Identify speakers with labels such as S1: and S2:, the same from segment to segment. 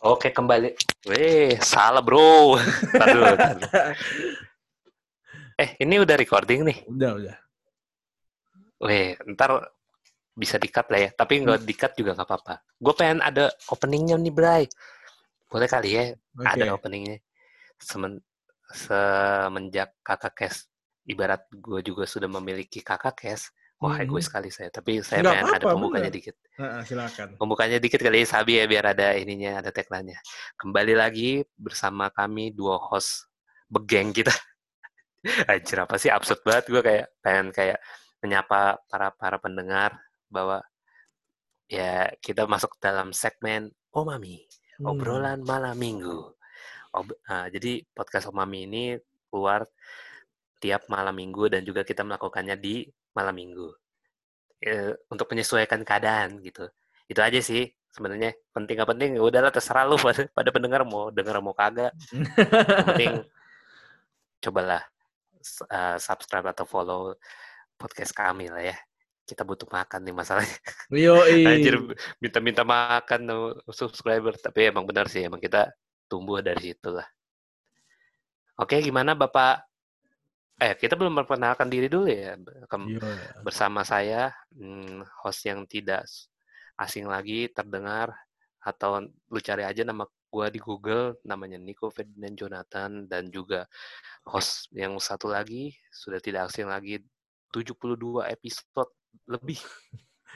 S1: Oke, kembali. Weh, salah bro. Taduh, taduh. Eh, ini udah recording nih?
S2: Udah, udah.
S1: Weh, ntar bisa di-cut lah ya. Tapi nggak di-cut juga nggak apa-apa. Gue pengen ada openingnya nih, Bray. Boleh kali ya?
S2: Oke.
S1: Ada openingnya. Semen, semenjak kakak Kes, ibarat gue juga sudah memiliki kakak Kes, wah
S2: Mhm.
S1: egois sekali saya. Tapi saya
S2: Nggak
S1: pengen ada pembukanya
S2: bener.
S1: dikit.
S2: Heeh, silakan.
S1: Pembukanya dikit kali ya, Sabi ya, biar ada ininya, ada tagline-nya. Kembali lagi bersama kami, dua host begeng kita. Anjir, apa sih? Absurd banget. Gue kayak pengen kayak menyapa para para pendengar bahwa ya kita masuk dalam segmen Oh Mami,
S2: Hmm.
S1: obrolan malam minggu. Ob- ah, jadi podcast Om Mami ini keluar tiap malam minggu dan juga kita melakukannya di malam minggu Eh, untuk menyesuaikan keadaan gitu. Itu aja sih sebenarnya penting gak penting ya udahlah terserah lu pada, pada pendengar mau denger mau kagak. Penting cobalah eh, subscribe atau follow podcast kami lah ya. Kita butuh makan nih masalahnya.
S2: Yoi.
S1: Anjir minta-minta makan subscriber tapi emang benar sih emang kita tumbuh dari situ lah. Oke, gimana Bapak? Eh, kita belum memperkenalkan diri dulu ya. Kem-
S2: Iya.
S1: bersama saya hmm, host yang tidak asing lagi terdengar atau lu cari aja nama gua di Google namanya Nico Ferdinand Jonathan dan juga host yang satu lagi sudah tidak asing lagi 72 episode lebih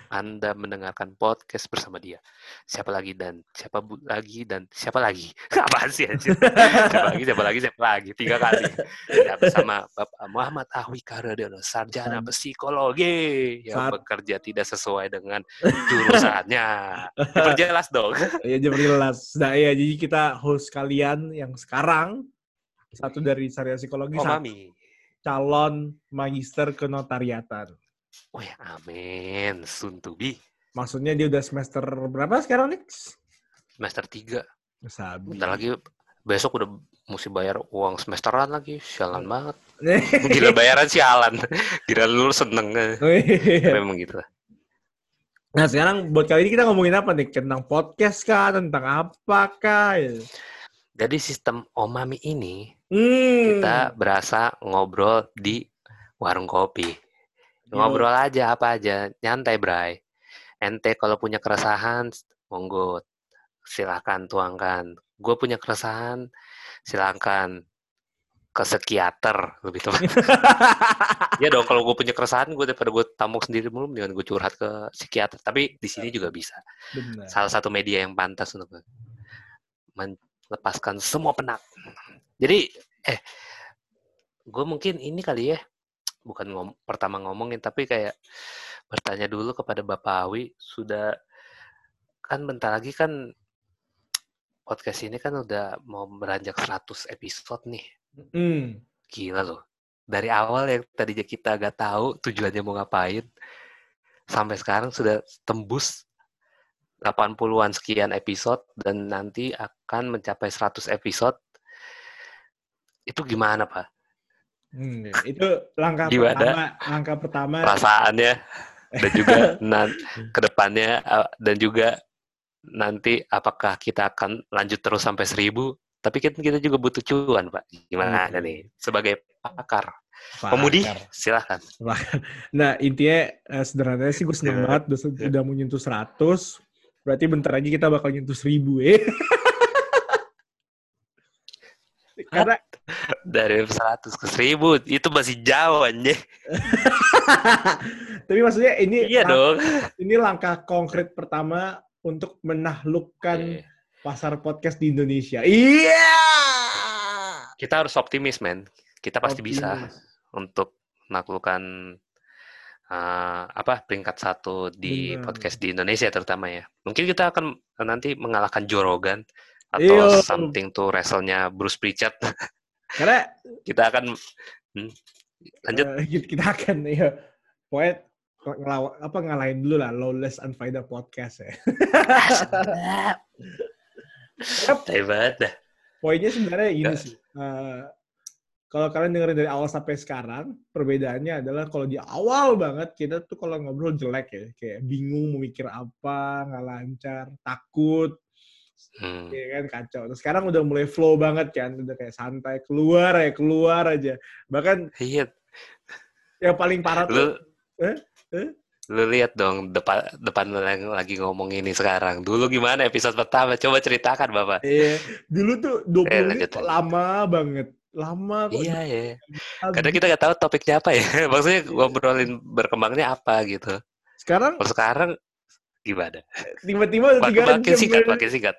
S1: Anda mendengarkan podcast bersama dia. Siapa lagi dan siapa bu- lagi dan siapa lagi? Apaan sih anjir? siapa lagi, siapa lagi, siapa lagi? Tiga kali. Ya, bersama Bapak Muhammad Ahwi Karadiono, sarjana psikologi yang
S2: Saat-
S1: bekerja tidak sesuai dengan jurusannya. Diperjelas dong.
S2: Ya jam jelas. Nah, ya jadi kita host kalian yang sekarang satu dari Sarya Psikologi,
S1: Oh,
S2: satu
S1: Mami.
S2: calon magister kenotariatan.
S1: Ya, amin. Soon to be.
S2: Maksudnya dia udah semester berapa sekarang, Nix?
S1: Semester 3.
S2: Sabi.
S1: Bentar lagi besok udah mesti bayar uang semesteran lagi. Sialan banget. Gila bayaran sialan. Gila lu seneng. Memang gitu lah.
S2: Nah sekarang buat kali ini kita ngomongin apa nih? Tentang podcast kah? Tentang apa kah?
S1: Jadi sistem Omami ini
S2: Hmm.
S1: kita berasa ngobrol di warung kopi. Ngobrol aja apa aja, nyantai bray. Ente kalau punya keresahan, monggo silahkan tuangkan. Gue punya keresahan, silahkan ke psikiater lebih tepat. ya dong kalau gue punya keresahan gue daripada gue tamu sendiri mulu dengan gue curhat ke psikiater. Tapi di sini juga bisa.
S2: Benar.
S1: Salah satu media yang pantas untuk melepaskan semua penat. Jadi eh gue mungkin ini kali ya bukan ngom pertama ngomongin tapi kayak bertanya dulu kepada Bapak Awi sudah kan bentar lagi kan podcast ini kan udah mau beranjak 100 episode nih.
S2: Hmm.
S1: Gila loh. Dari awal yang tadinya kita agak tahu tujuannya mau ngapain sampai sekarang sudah tembus 80-an sekian episode dan nanti akan mencapai 100 episode. Itu gimana, Pak?
S2: Hmm, itu langkah
S1: Gimana?
S2: pertama, langkah pertama.
S1: Perasaannya dan juga nan ke depannya uh, dan juga nanti apakah kita akan lanjut terus sampai 1000? Tapi kita, kita juga butuh cuan, Pak. Gimana
S2: Hmm.
S1: nih? Sebagai pakar,
S2: Pakar.
S1: pemudi, silahkan.
S2: Nah, intinya eh, sederhananya sih gue seneng
S1: Iya.
S2: banget udah, udah mau nyentuh 100. Berarti bentar lagi kita bakal nyentuh 1000 eh. Karena
S1: Dari 100 ke 1000 itu masih jauh anjir.
S2: tapi maksudnya ini
S1: Iya
S2: lang-
S1: dong.
S2: ini langkah konkret pertama untuk menaklukkan
S1: Iya.
S2: pasar podcast di Indonesia. Iya.
S1: Kita harus optimis, men. Kita pasti bisa
S2: Optimis.
S1: untuk menaklukkan uh, apa peringkat satu di
S2: Benar.
S1: podcast di Indonesia terutama ya. Mungkin kita akan nanti mengalahkan Joe Rogan atau
S2: Iyo.
S1: something to wrestle-nya Bruce Pritchard.
S2: Karena
S1: kita akan hmm, lanjut.
S2: eh, kita- akan ya pokoknya ngelawa, apa ngalahin dulu lah Lawless Unfaida podcast ya.
S1: Banget dah.
S2: Poinnya sebenarnya
S1: Nggak.
S2: sih. eh, kalau kalian dengerin dari awal sampai sekarang, perbedaannya adalah kalau di awal banget kita tuh kalau ngobrol jelek ya, kayak bingung mau mikir apa, nggak lancar, takut,
S1: Hmm.
S2: ya kan kacau. Terus sekarang udah mulai flow banget kan, udah kayak santai keluar ya keluar aja. Bahkan
S1: Iya,
S2: yang paling parah
S1: lu
S2: tuh, eh? Eh?
S1: lu lihat dong depan depan lu yang lagi ngomong ini sekarang. Dulu gimana episode pertama? Coba ceritakan bapak.
S2: Iya, dulu tuh 20
S1: Eh,
S2: menit kok lama banget. Lama kok.
S1: Iya ya.
S2: Habis.
S1: Kadang kita nggak tahu topiknya apa ya. Maksudnya ngobrolin berkembangnya apa gitu.
S2: Sekarang
S1: Kalau sekarang gimana?
S2: tiba-tiba udah tiga
S1: makin
S2: jam.
S1: singkat,
S2: kan.
S1: makin singkat.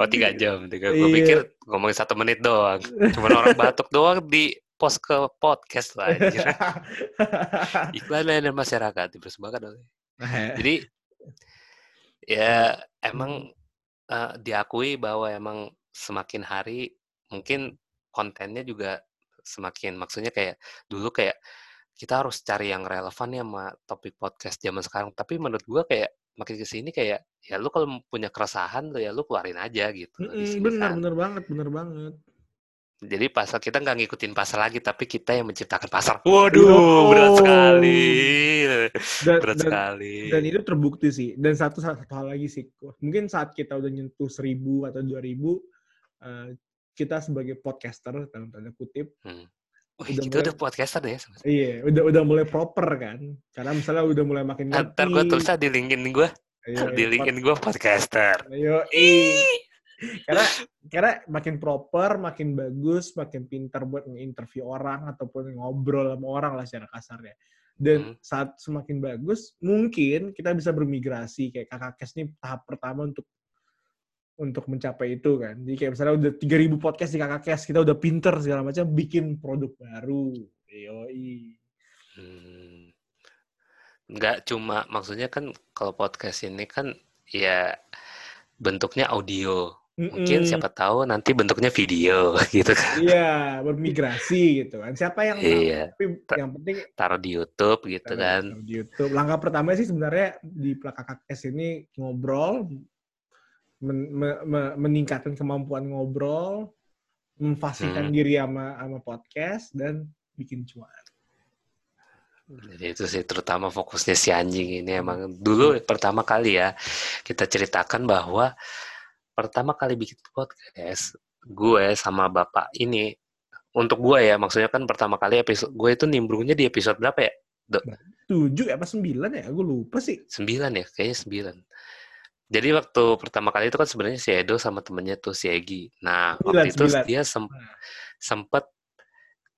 S1: Oh tiga jam. Tiga. Gue
S2: Iya.
S1: pikir ngomongin satu menit doang. Cuman orang batuk doang di post ke podcast lah. anjir. Iklan layanan masyarakat dipersembahkan oleh. Jadi ya emang eh, diakui bahwa emang semakin hari mungkin kontennya juga semakin maksudnya kayak dulu kayak kita harus cari yang relevan ya sama topik podcast zaman sekarang. Tapi menurut gua kayak makin ke sini kayak ya lu kalau punya keresahan tuh ya lu keluarin aja gitu
S2: Mm-mm,
S1: sini
S2: bener,
S1: kan.
S2: bener banget, bener banget.
S1: Jadi pasar kita nggak ngikutin pasar lagi tapi kita yang menciptakan pasar. Waduh, berat
S2: Yo.
S1: sekali.
S2: Dan,
S1: Berat
S2: dan,
S1: sekali.
S2: dan itu terbukti sih. Dan satu, satu hal lagi sih, mungkin saat kita udah nyentuh seribu atau dua ribu, eh, kita sebagai podcaster dalam tanda kutip,
S1: Hmm.
S2: Udah
S1: Wih, kita
S2: mulai-
S1: udah podcaster ya. sebenarnya.
S2: iya, udah udah mulai proper kan. Karena misalnya udah mulai makin ngerti.
S1: Ntar gue tulis di LinkedIn gue,
S2: Ayo,
S1: di LinkedIn gue podcaster.
S2: Ayo, ih. karena karena makin proper, makin bagus, makin pintar buat nge-interview orang ataupun ngobrol sama orang lah secara kasarnya. Dan
S1: Hmm.
S2: saat semakin bagus, mungkin kita bisa bermigrasi kayak kakak kes ini tahap pertama untuk untuk mencapai itu kan. Jadi kayak misalnya udah 3000 podcast di kakak kes, kita udah pinter segala macam bikin produk baru. Yoi.
S1: Hmm. Nggak cuma, maksudnya kan kalau podcast ini kan ya bentuknya audio. Mungkin
S2: Mm-mm.
S1: siapa tahu nanti bentuknya video gitu kan.
S2: Iya, bermigrasi gitu kan. Siapa yang tahu?
S1: Iya.
S2: Tapi yang penting
S1: Taruh di YouTube gitu
S2: Kita
S1: kan.
S2: di YouTube. Langkah pertama sih sebenarnya di Plakakak S ini ngobrol, men- me- me- meningkatkan kemampuan ngobrol, memfasihkan
S1: Hmm.
S2: diri sama sama podcast dan bikin cuan.
S1: Jadi itu sih terutama fokusnya si anjing ini emang dulu pertama kali ya kita ceritakan bahwa pertama kali bikin podcast gue sama bapak ini untuk gue ya maksudnya kan pertama kali episode gue itu nimbrungnya di episode berapa ya?
S2: Tujuh ya apa sembilan ya? Gue lupa sih.
S1: Sembilan ya kayaknya sembilan. Jadi waktu pertama kali itu kan sebenarnya si Edo sama temennya tuh si Egi. Nah waktu itu dia sem
S2: Nah.
S1: sempet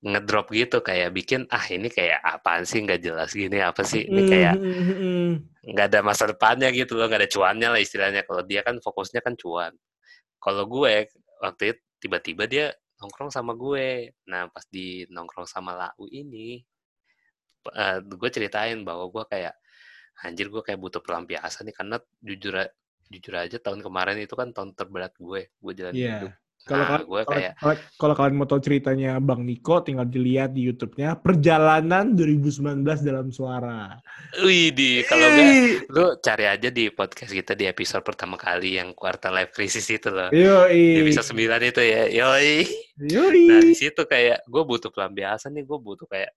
S1: ngedrop gitu kayak bikin ah ini kayak apaan sih nggak jelas gini apa sih ini kayak
S2: Mm, mm, mm.
S1: nggak ada masa depannya gitu loh nggak ada cuannya lah istilahnya kalau dia kan fokusnya kan cuan kalau gue waktu itu tiba-tiba dia nongkrong sama gue nah pas di nongkrong sama Lau ini eh, gue ceritain bahwa gue kayak anjir gue kayak butuh pelampiasan nih karena jujur jujur aja tahun kemarin itu kan tahun terberat gue gue jalan
S2: Iya.
S1: hidup
S2: Kalau
S1: Nah,
S2: kalian,
S1: gue kayak
S2: kalau, kalau kalian mau tahu ceritanya Bang Niko, tinggal dilihat di YouTube-nya Perjalanan 2019 dalam suara.
S1: wih di kalau enggak lu cari aja di podcast kita di episode pertama kali yang quarter life crisis itu loh
S2: Yoi.
S1: di episode 9 itu ya yoi
S2: Yoi.
S1: Nah di situ kayak gue butuh pelampiasan nih, gue butuh kayak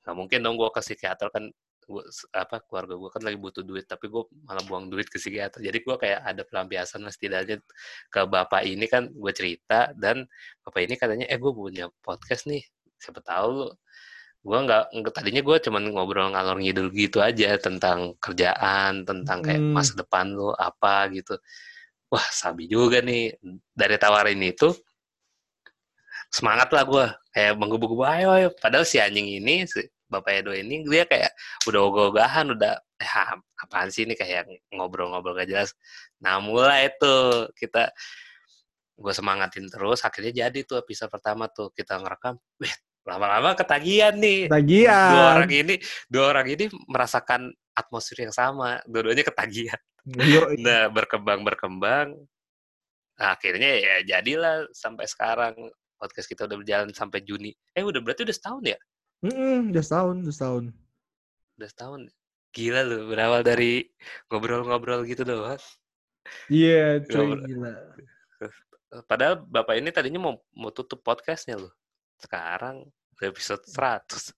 S1: nggak mungkin dong gue ke psikiater kan gua, apa keluarga gue kan lagi butuh duit tapi gue malah buang duit ke psikiater. Jadi gue kayak ada pelampiasan lah setidaknya ke bapak ini kan gue cerita dan bapak ini katanya eh gue punya podcast nih siapa tahu lu gue nggak tadinya gue cuman ngobrol ngalor ngidul gitu aja tentang kerjaan tentang kayak
S2: Hmm.
S1: masa depan lu apa gitu. Wah sabi juga nih dari tawarin itu semangat lah gue kayak menggebu-gebu ayo ayo. Padahal si anjing ini si bapak Edo ini dia kayak udah ogah-ogahan udah eh apaan sih ini? Kayak ngobrol-ngobrol gak jelas. Nah mulai tuh kita gue semangatin terus akhirnya jadi tuh episode pertama tuh kita ngerekam Wih, lama-lama ketagihan nih. Dua
S2: Tagihan.
S1: orang ini dua orang ini merasakan atmosfer yang sama dua-duanya ketagihan. Nah berkembang berkembang. Nah, akhirnya ya jadilah sampai sekarang podcast kita udah berjalan sampai Juni. Eh udah berarti udah setahun ya
S2: Mm-mm, udah setahun, udah setahun.
S1: udah setahun gila lu berawal dari ngobrol-ngobrol gitu doang
S2: Iya, coy
S1: Ngobrol.
S2: gila.
S1: padahal bapak ini tadinya mau mau tutup podcastnya loh Sekarang udah episode 100.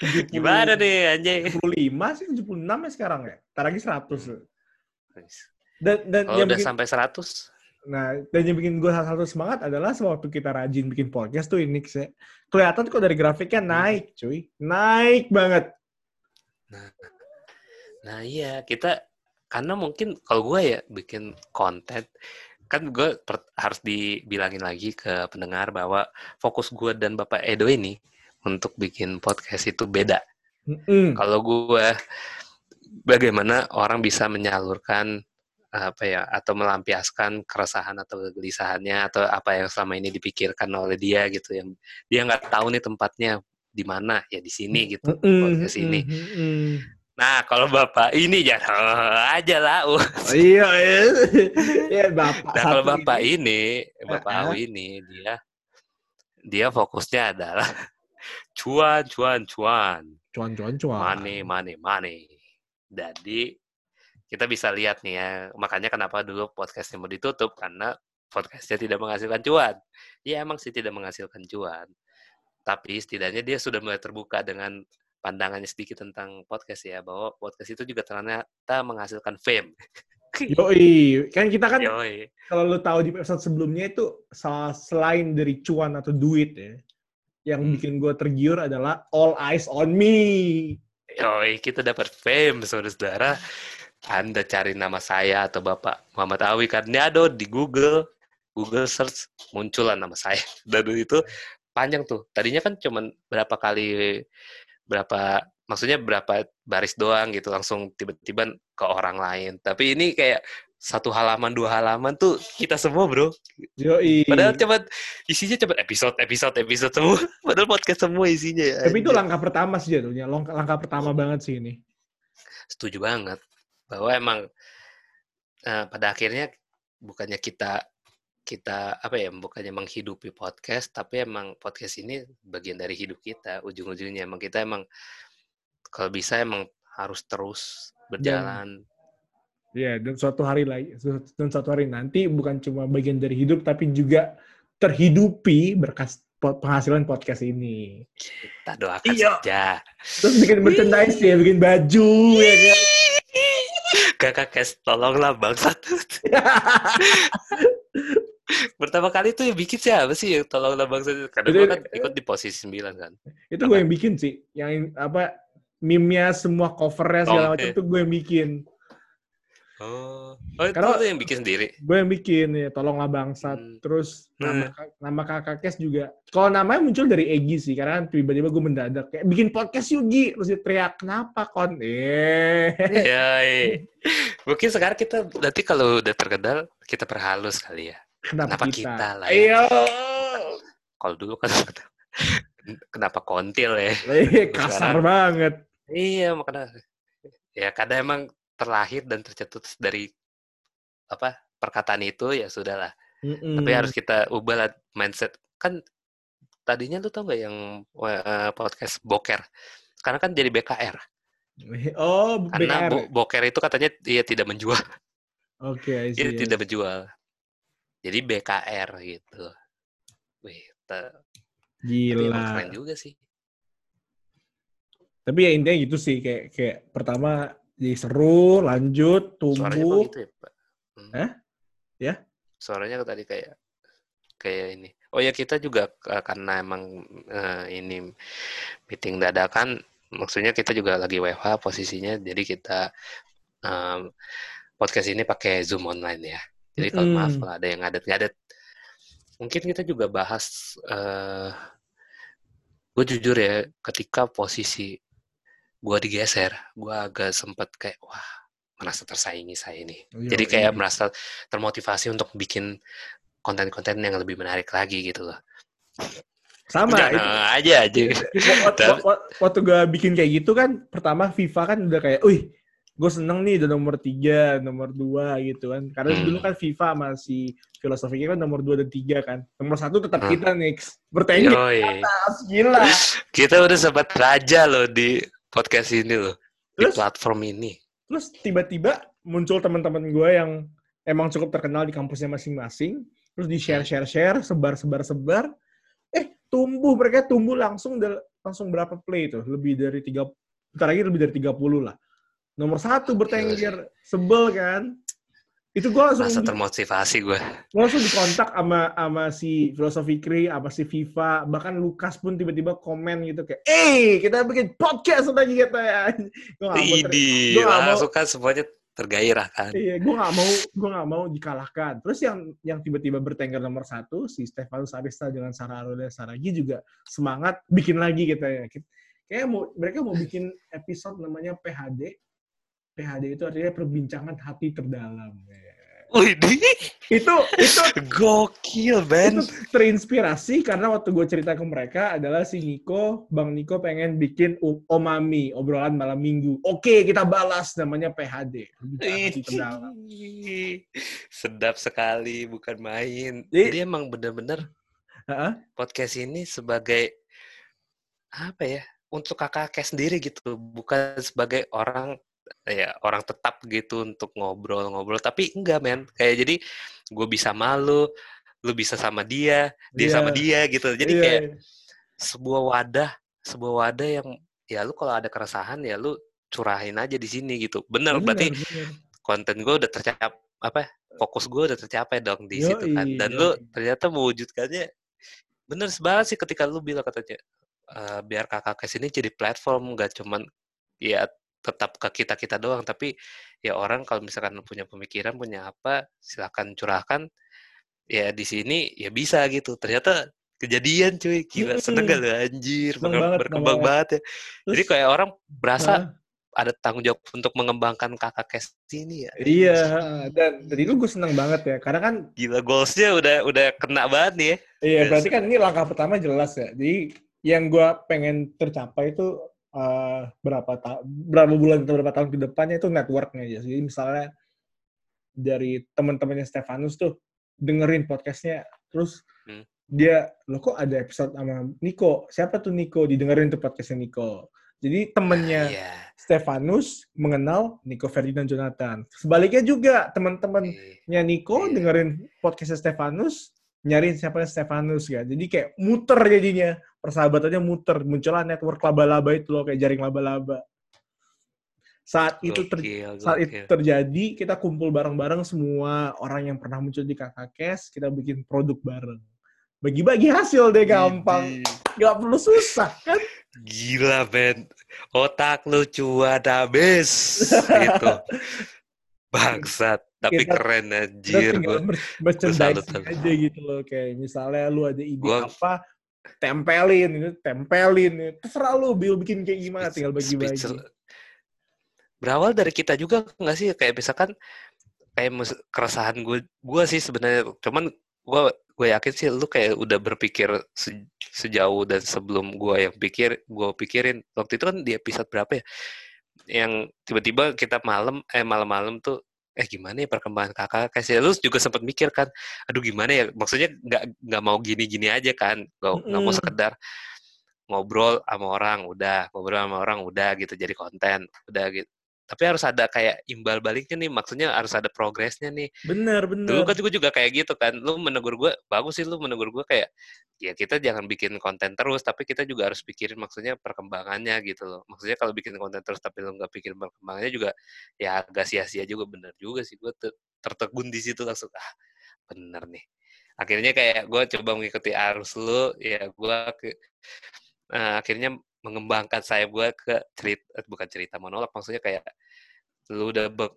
S2: 70
S1: Gimana nih anjing?
S2: 75 sih 76 ya sekarang ya. Ntar lagi 100.
S1: Hmm.
S2: Dan dan
S1: Kalau udah
S2: bikin,
S1: sampai 100,
S2: nah dan yang bikin gue salah satu semangat adalah sewaktu kita rajin bikin podcast tuh ini ya. Kelihatan kok dari grafiknya
S1: Hmm.
S2: naik, cuy. Naik banget.
S1: Nah iya kita karena mungkin kalau gue ya bikin konten kan gue harus dibilangin lagi ke pendengar bahwa fokus gue dan Bapak Edo ini untuk bikin podcast itu beda.
S2: Mm-mm.
S1: Kalau gue bagaimana orang bisa menyalurkan apa ya atau melampiaskan keresahan atau kegelisahannya atau apa yang selama ini dipikirkan oleh dia gitu yang dia nggak tahu nih tempatnya di mana ya di sini gitu
S2: Mm-mm,
S1: podcast ini.
S2: mm-mm, mm-mm.
S1: Nah, kalau Bapak ini jangan aja lah.
S2: Oh, iya, iya. Iya, bapak.
S1: Nah, kalau Bapak
S2: ini.
S1: ini, Bapak
S2: ah.
S1: Awi ini dia dia fokusnya adalah cuan, cuan, cuan,
S2: Cuan, cuan, cuan.
S1: money, money, money. Jadi kita bisa lihat nih ya, makanya kenapa dulu podcastnya mau ditutup karena podcastnya tidak menghasilkan cuan. Ya emang sih tidak menghasilkan cuan, tapi setidaknya dia sudah mulai terbuka dengan pandangannya sedikit tentang podcast ya, bahwa podcast itu juga ternyata menghasilkan fame.
S2: Yoi, kan kita kan
S1: Yoi.
S2: kalau lu tahu di episode sebelumnya itu salah selain dari cuan atau duit ya, yang
S1: Hmm.
S2: bikin gue tergiur adalah all eyes on me.
S1: Yoi, kita dapat fame, saudara-saudara. Anda cari nama saya atau Bapak Muhammad Awi ini ada di Google. Google search munculan nama saya. Dan itu panjang tuh. Tadinya kan cuman berapa kali berapa maksudnya berapa baris doang gitu langsung tiba-tiba ke orang lain. Tapi ini kayak satu halaman dua halaman tuh kita semua bro.
S2: Yoi.
S1: Padahal cuma isinya cuma episode episode episode semua. Padahal podcast semua isinya ya.
S2: Tapi itu langkah pertama sih. Langkah, langkah pertama banget sih ini.
S1: setuju banget bahwa emang eh, pada akhirnya bukannya kita kita apa ya bukannya menghidupi podcast tapi emang podcast ini bagian dari hidup kita ujung-ujungnya emang kita emang kalau bisa emang harus terus berjalan
S2: Ya, dan suatu hari lagi, dan suatu hari nanti bukan cuma bagian dari hidup, tapi juga terhidupi berkas penghasilan podcast ini.
S1: kita doakan
S2: Iya.
S1: saja
S2: Terus bikin merchandise ya, bikin baju, ya kan?
S1: Kakak kes tolonglah bangsat pertama kali tuh yang bikin siapa sih yang tolonglah bangsat karena gue kan ikut di posisi 9 kan?
S2: Itu gue yang bikin sih. Yang apa, meme-nya, semua covernya, segala
S1: Tom,
S2: macam itu gue yang bikin.
S1: Oh oh itu
S2: Karena-
S1: yang bikin sendiri
S2: Gue yang bikin, ya, tolonglah bangsat.
S1: Hmm.
S2: Terus nama, ka- nama kakak Kes juga. Kalau namanya muncul dari Egi sih, karena kan tiba-tiba gue mendadak. Kayak, bikin podcast yuk, Gi. Terus dia teriak, kenapa, Kon? Eh.
S1: Ya, iya. mungkin sekarang kita nanti kalau udah terkenal kita perhalus kali ya.
S2: Kenapa,
S1: Kenapa
S2: kita?
S1: kita lah ya?
S2: Ayo.
S1: Kalau dulu kan kenapa kontil ya?
S2: Eh, kasar
S1: Sekarang-
S2: banget.
S1: Iya makanya ya kadang emang terlahir dan tercetus dari apa perkataan itu ya sudahlah.
S2: Mm-mm.
S1: Tapi harus kita ubah mindset. Kan tadinya lu tau gak yang eh, podcast boker? Karena kan jadi BKR.
S2: Oh,
S1: Karena
S2: BKR.
S1: bo- boker itu katanya dia tidak menjual.
S2: Oke, see,
S1: Dia tidak menjual. Jadi BKR gitu. Wih, tapi
S2: Gila.
S1: keren juga sih.
S2: Tapi ya intinya gitu sih, kayak kayak pertama jadi seru, lanjut,
S1: Suaranya
S2: tumbuh.
S1: gitu ya, Pak? Hmm.
S2: Hah? Ya?
S1: Suaranya tadi kayak kayak ini. Oh ya kita juga eh, karena emang eh, ini meeting dadakan, maksudnya kita juga lagi WFH posisinya, jadi kita em, podcast ini pakai Zoom online ya. Jadi kalau maaf
S2: Mm-mm.
S1: kalau ada yang ngadet-ngadet, mungkin kita juga bahas. eh gue jujur ya, ketika posisi gue digeser, gue agak sempet kayak wah merasa tersaingi saya ini. Jadi
S2: Yoi.
S1: kayak merasa termotivasi untuk bikin konten-konten yang lebih menarik lagi gitu loh.
S2: sama itu.
S1: Jangan aja aja.
S2: Waktu, waktu, waktu gue bikin kayak gitu kan, pertama FIFA kan udah kayak, wih, gue seneng nih udah nomor tiga, nomor dua gitu kan. Karena
S1: Hmm.
S2: dulu kan FIFA masih filosofinya kan nomor dua dan tiga kan. Nomor satu tetap
S1: Hmm.
S2: kita next atas gila.
S1: Kita udah sempat raja loh di podcast ini loh. Di
S2: Terus
S1: platform ini.
S2: terus tiba-tiba muncul teman-teman gue yang emang cukup terkenal di kampusnya masing-masing. Terus di share share share, sebar sebar sebar. Eh tumbuh mereka tumbuh langsung langsung berapa play itu lebih dari tiga bentar lagi lebih dari 30 lah nomor satu bertengger sebel kan itu gue langsung
S1: Masa termotivasi gue
S2: gue langsung dikontak sama sama si filosofi Kri sama si Viva bahkan Lukas pun tiba-tiba komen gitu kayak eh kita bikin podcast lagi kita ya.
S1: Gue gak mau gue gak mau suka semuanya tergairah kan.
S2: Iya gue gak mau gue gak mau dikalahkan. Terus yang yang tiba-tiba bertengger nomor satu si Stefanus Arista dengan Sarah Aroda Saragi juga semangat bikin lagi kita ya. Kayak mau mereka mau bikin episode namanya PHD PHD itu artinya perbincangan hati terdalam.
S1: Wih,
S2: itu itu
S1: gokil, Ben.
S2: Itu terinspirasi karena waktu gue cerita ke mereka adalah si Niko, Bang Niko pengen bikin omami, obrolan malam minggu. Oke, kita balas namanya PHD.
S1: Sedap sekali, bukan main. Jadi, Jadi emang bener-bener uh-huh. podcast ini sebagai apa ya? Untuk kakak sendiri gitu, bukan sebagai orang ya orang tetap gitu untuk ngobrol-ngobrol tapi enggak men kayak jadi gue bisa malu lu bisa sama dia dia yeah. sama dia gitu jadi yeah. kayak sebuah wadah sebuah wadah yang ya lu kalau ada keresahan ya lu curahin aja di sini gitu bener, bener berarti bener. konten gue udah tercapai apa fokus gue udah tercapai dong di Yoi, situ kan dan lu ternyata mewujudkannya bener sebanget sih ketika lu bilang katanya uh, biar kakak ke sini jadi platform gak cuman ya tetap ke kita kita doang. Tapi ya orang kalau misalkan punya pemikiran punya apa silakan curahkan. Ya di sini ya bisa gitu. Ternyata kejadian cuy. Gila hmm. seneng gak lu anjir. Seneng banget, berkembang banget. banget ya. Terus, jadi kayak orang berasa nah. ada tanggung jawab untuk mengembangkan kakak kes ini ya.
S2: Iya dan dari itu gue seneng banget ya. Karena kan
S1: gila goalsnya udah udah kena banget nih ya.
S2: Iya berarti kan ini langkah pertama jelas ya. Jadi yang gue pengen tercapai itu uh, berapa ta berapa bulan atau berapa tahun ke depannya itu networknya aja. Jadi misalnya dari teman-temannya Stefanus tuh dengerin podcastnya, terus hmm. dia lo kok ada episode sama Niko? Siapa tuh Niko? Didengerin tuh podcastnya Niko. Jadi temennya uh, yeah. Stefanus mengenal Niko Ferdinand Jonathan. Sebaliknya juga teman-temannya Niko yeah. dengerin podcastnya Stefanus, nyariin siapa Stefanus kan. Jadi kayak muter jadinya persahabatannya muter muncullah network laba-laba itu loh kayak jaring laba-laba. Saat itu ter saat itu terjadi kita kumpul bareng-bareng semua orang yang pernah muncul di kakak kes kita bikin produk bareng. Bagi-bagi hasil deh gampang. Nggak perlu susah kan?
S1: Gila Ben. Otak lu cuan habis. Itu. Bangsat. Tapi kita, keren anjir gue
S2: merchandising aja gitu loh kayak misalnya lu ada ide gua, apa tempelin ini tempelin terserah lu bil bikin kayak gimana tinggal bagi-bagi.
S1: berawal dari kita juga nggak sih? Kayak misalkan kayak keresahan gue gue sih sebenarnya. Cuman gue gue yakin sih lu kayak udah berpikir se, sejauh dan sebelum gue yang pikir gue pikirin. Waktu itu kan di episode berapa ya? Yang tiba-tiba kita malam eh malam-malam tuh eh gimana ya perkembangan kakak? Kayak lu juga sempat mikir kan aduh gimana ya? Maksudnya nggak nggak mau gini-gini aja kan nggak nggak mau sekedar ngobrol sama orang udah ngobrol sama orang udah gitu jadi konten udah gitu tapi harus ada kayak imbal baliknya nih maksudnya harus ada progresnya nih.
S2: Bener bener
S1: dulu kan gue juga kayak gitu kan lu menegur gue bagus sih lu menegur gue kayak ya kita jangan bikin konten terus tapi kita juga harus pikirin maksudnya perkembangannya gitu loh. Maksudnya kalau bikin konten terus tapi lu nggak pikirin perkembangannya juga ya agak sia-sia juga bener juga sih. Gue tertegun di situ langsung ah bener nih. Akhirnya kayak gue coba mengikuti arus lu ya gue ke, nah, akhirnya mengembangkan saya gue ke cerita eh, bukan cerita monolog maksudnya kayak lu udah be,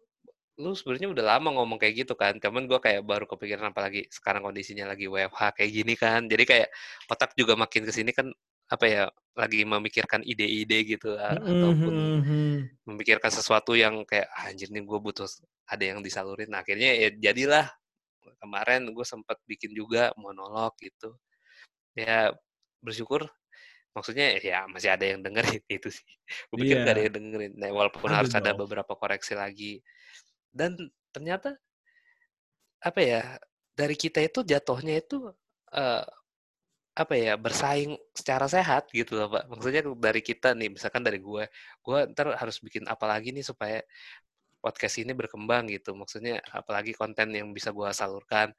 S1: lu sebenarnya udah lama ngomong kayak gitu kan cuman gue kayak baru kepikiran apalagi sekarang kondisinya lagi WFH kayak gini kan jadi kayak otak juga makin ke sini kan apa ya lagi memikirkan ide-ide gitu mm-hmm. ataupun memikirkan sesuatu yang kayak ah, anjir nih gue butuh ada yang disalurin nah, akhirnya ya jadilah kemarin gue sempat bikin juga monolog gitu ya bersyukur maksudnya ya masih ada yang dengerin itu sih. Gue pikir yeah. gak ada yang dengerin. Nah, walaupun Aduh harus ada beberapa koreksi lagi. Dan ternyata apa ya dari kita itu jatuhnya itu uh, apa ya bersaing secara sehat gitu loh pak. Maksudnya dari kita nih, misalkan dari gue, gue ntar harus bikin apa lagi nih supaya podcast ini berkembang gitu. Maksudnya apalagi konten yang bisa gue salurkan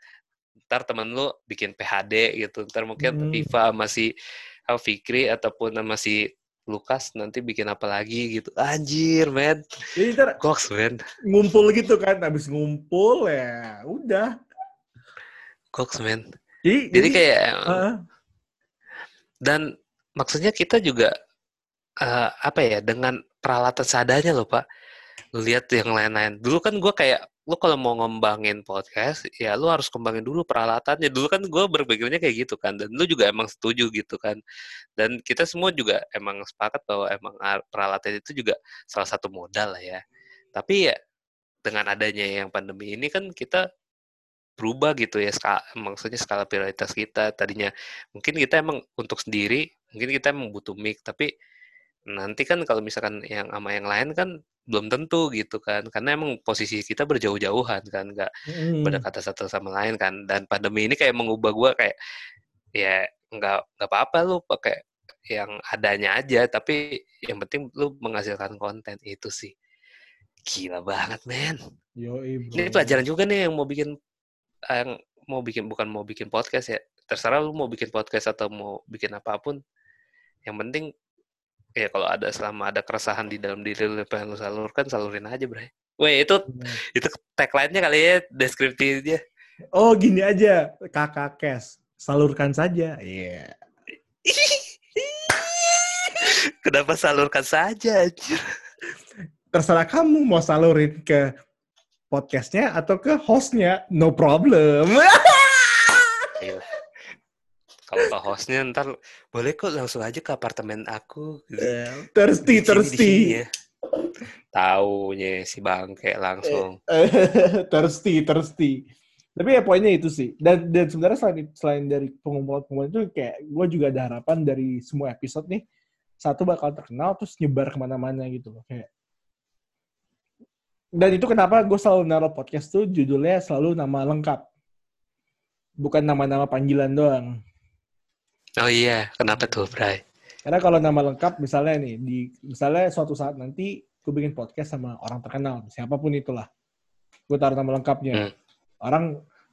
S1: ntar temen lu bikin PHD gitu ntar mungkin
S2: Hmm.
S1: Masih uh, Fikri ataupun sama si Lukas nanti bikin apa lagi gitu. Anjir men.
S2: Jadi ntar
S1: goks men.
S2: ngumpul gitu kan, habis ngumpul ya udah.
S1: goks men.
S2: Jadi,
S1: jadi kayak
S2: Heeh.
S1: dan maksudnya kita juga eh, apa ya dengan peralatan seadanya loh pak. Lihat yang lain-lain. Dulu kan gue kayak lu kalau mau ngembangin podcast ya lu harus kembangin dulu peralatannya. Dulu kan gue berpikirnya kayak gitu kan dan lu juga emang setuju gitu kan. Dan kita semua juga emang sepakat bahwa emang peralatan itu juga salah satu modal lah ya. Tapi ya dengan adanya yang pandemi ini kan kita berubah gitu ya ska, maksudnya skala prioritas kita. Tadinya mungkin kita emang untuk sendiri mungkin kita emang butuh mic tapi nanti kan kalau misalkan yang sama yang lain kan belum tentu gitu kan. Karena emang posisi kita berjauh-jauhan kan nggak
S2: Mm.
S1: berdekatan satu sama lain kan. Dan pandemi ini kayak mengubah gua kayak ya nggak nggak apa-apa lu pakai yang adanya aja tapi yang penting lu menghasilkan konten itu sih. Gila banget men. Ini pelajaran juga nih yang mau bikin yang mau bikin bukan mau bikin podcast ya. Terserah lu mau bikin podcast atau mau bikin apa pun. Yang penting ya kalau ada selama ada keresahan di dalam diri lu pengen lu salurkan salurin aja bre Weh itu
S2: Bener.
S1: itu tagline-nya kali ya deskriptifnya
S2: Oh gini aja, kakak Kes, salurkan saja. Iya.
S1: kenapa salurkan saja?
S2: Terserah kamu mau salurin ke podcastnya atau ke hostnya, no problem.
S1: Kalau ke hostnya ntar boleh kok langsung aja ke apartemen aku gitu.
S2: thirsty,
S1: sini, di
S2: thirsty.
S1: sini ya. Taunya si bangke langsung.
S2: thirsty, thirsty. Tapi ya poinnya itu sih. Dan, dan sebenarnya selain, selain dari pengumpulan-pengumpulan itu kayak gue juga ada harapan dari semua episode nih. Satu bakal terkenal terus nyebar ke mana-mana gitu loh. Kayak dan itu kenapa gue selalu naruh podcast tuh judulnya selalu nama lengkap. Bukan nama-nama panggilan doang.
S1: Oh iya, kenapa tuh, Bray?
S2: Karena kalau nama lengkap misalnya nih, di misalnya suatu saat nanti gue bikin podcast sama orang terkenal, siapa pun itulah. Gue taruh nama lengkapnya.
S1: Hmm.
S2: Orang,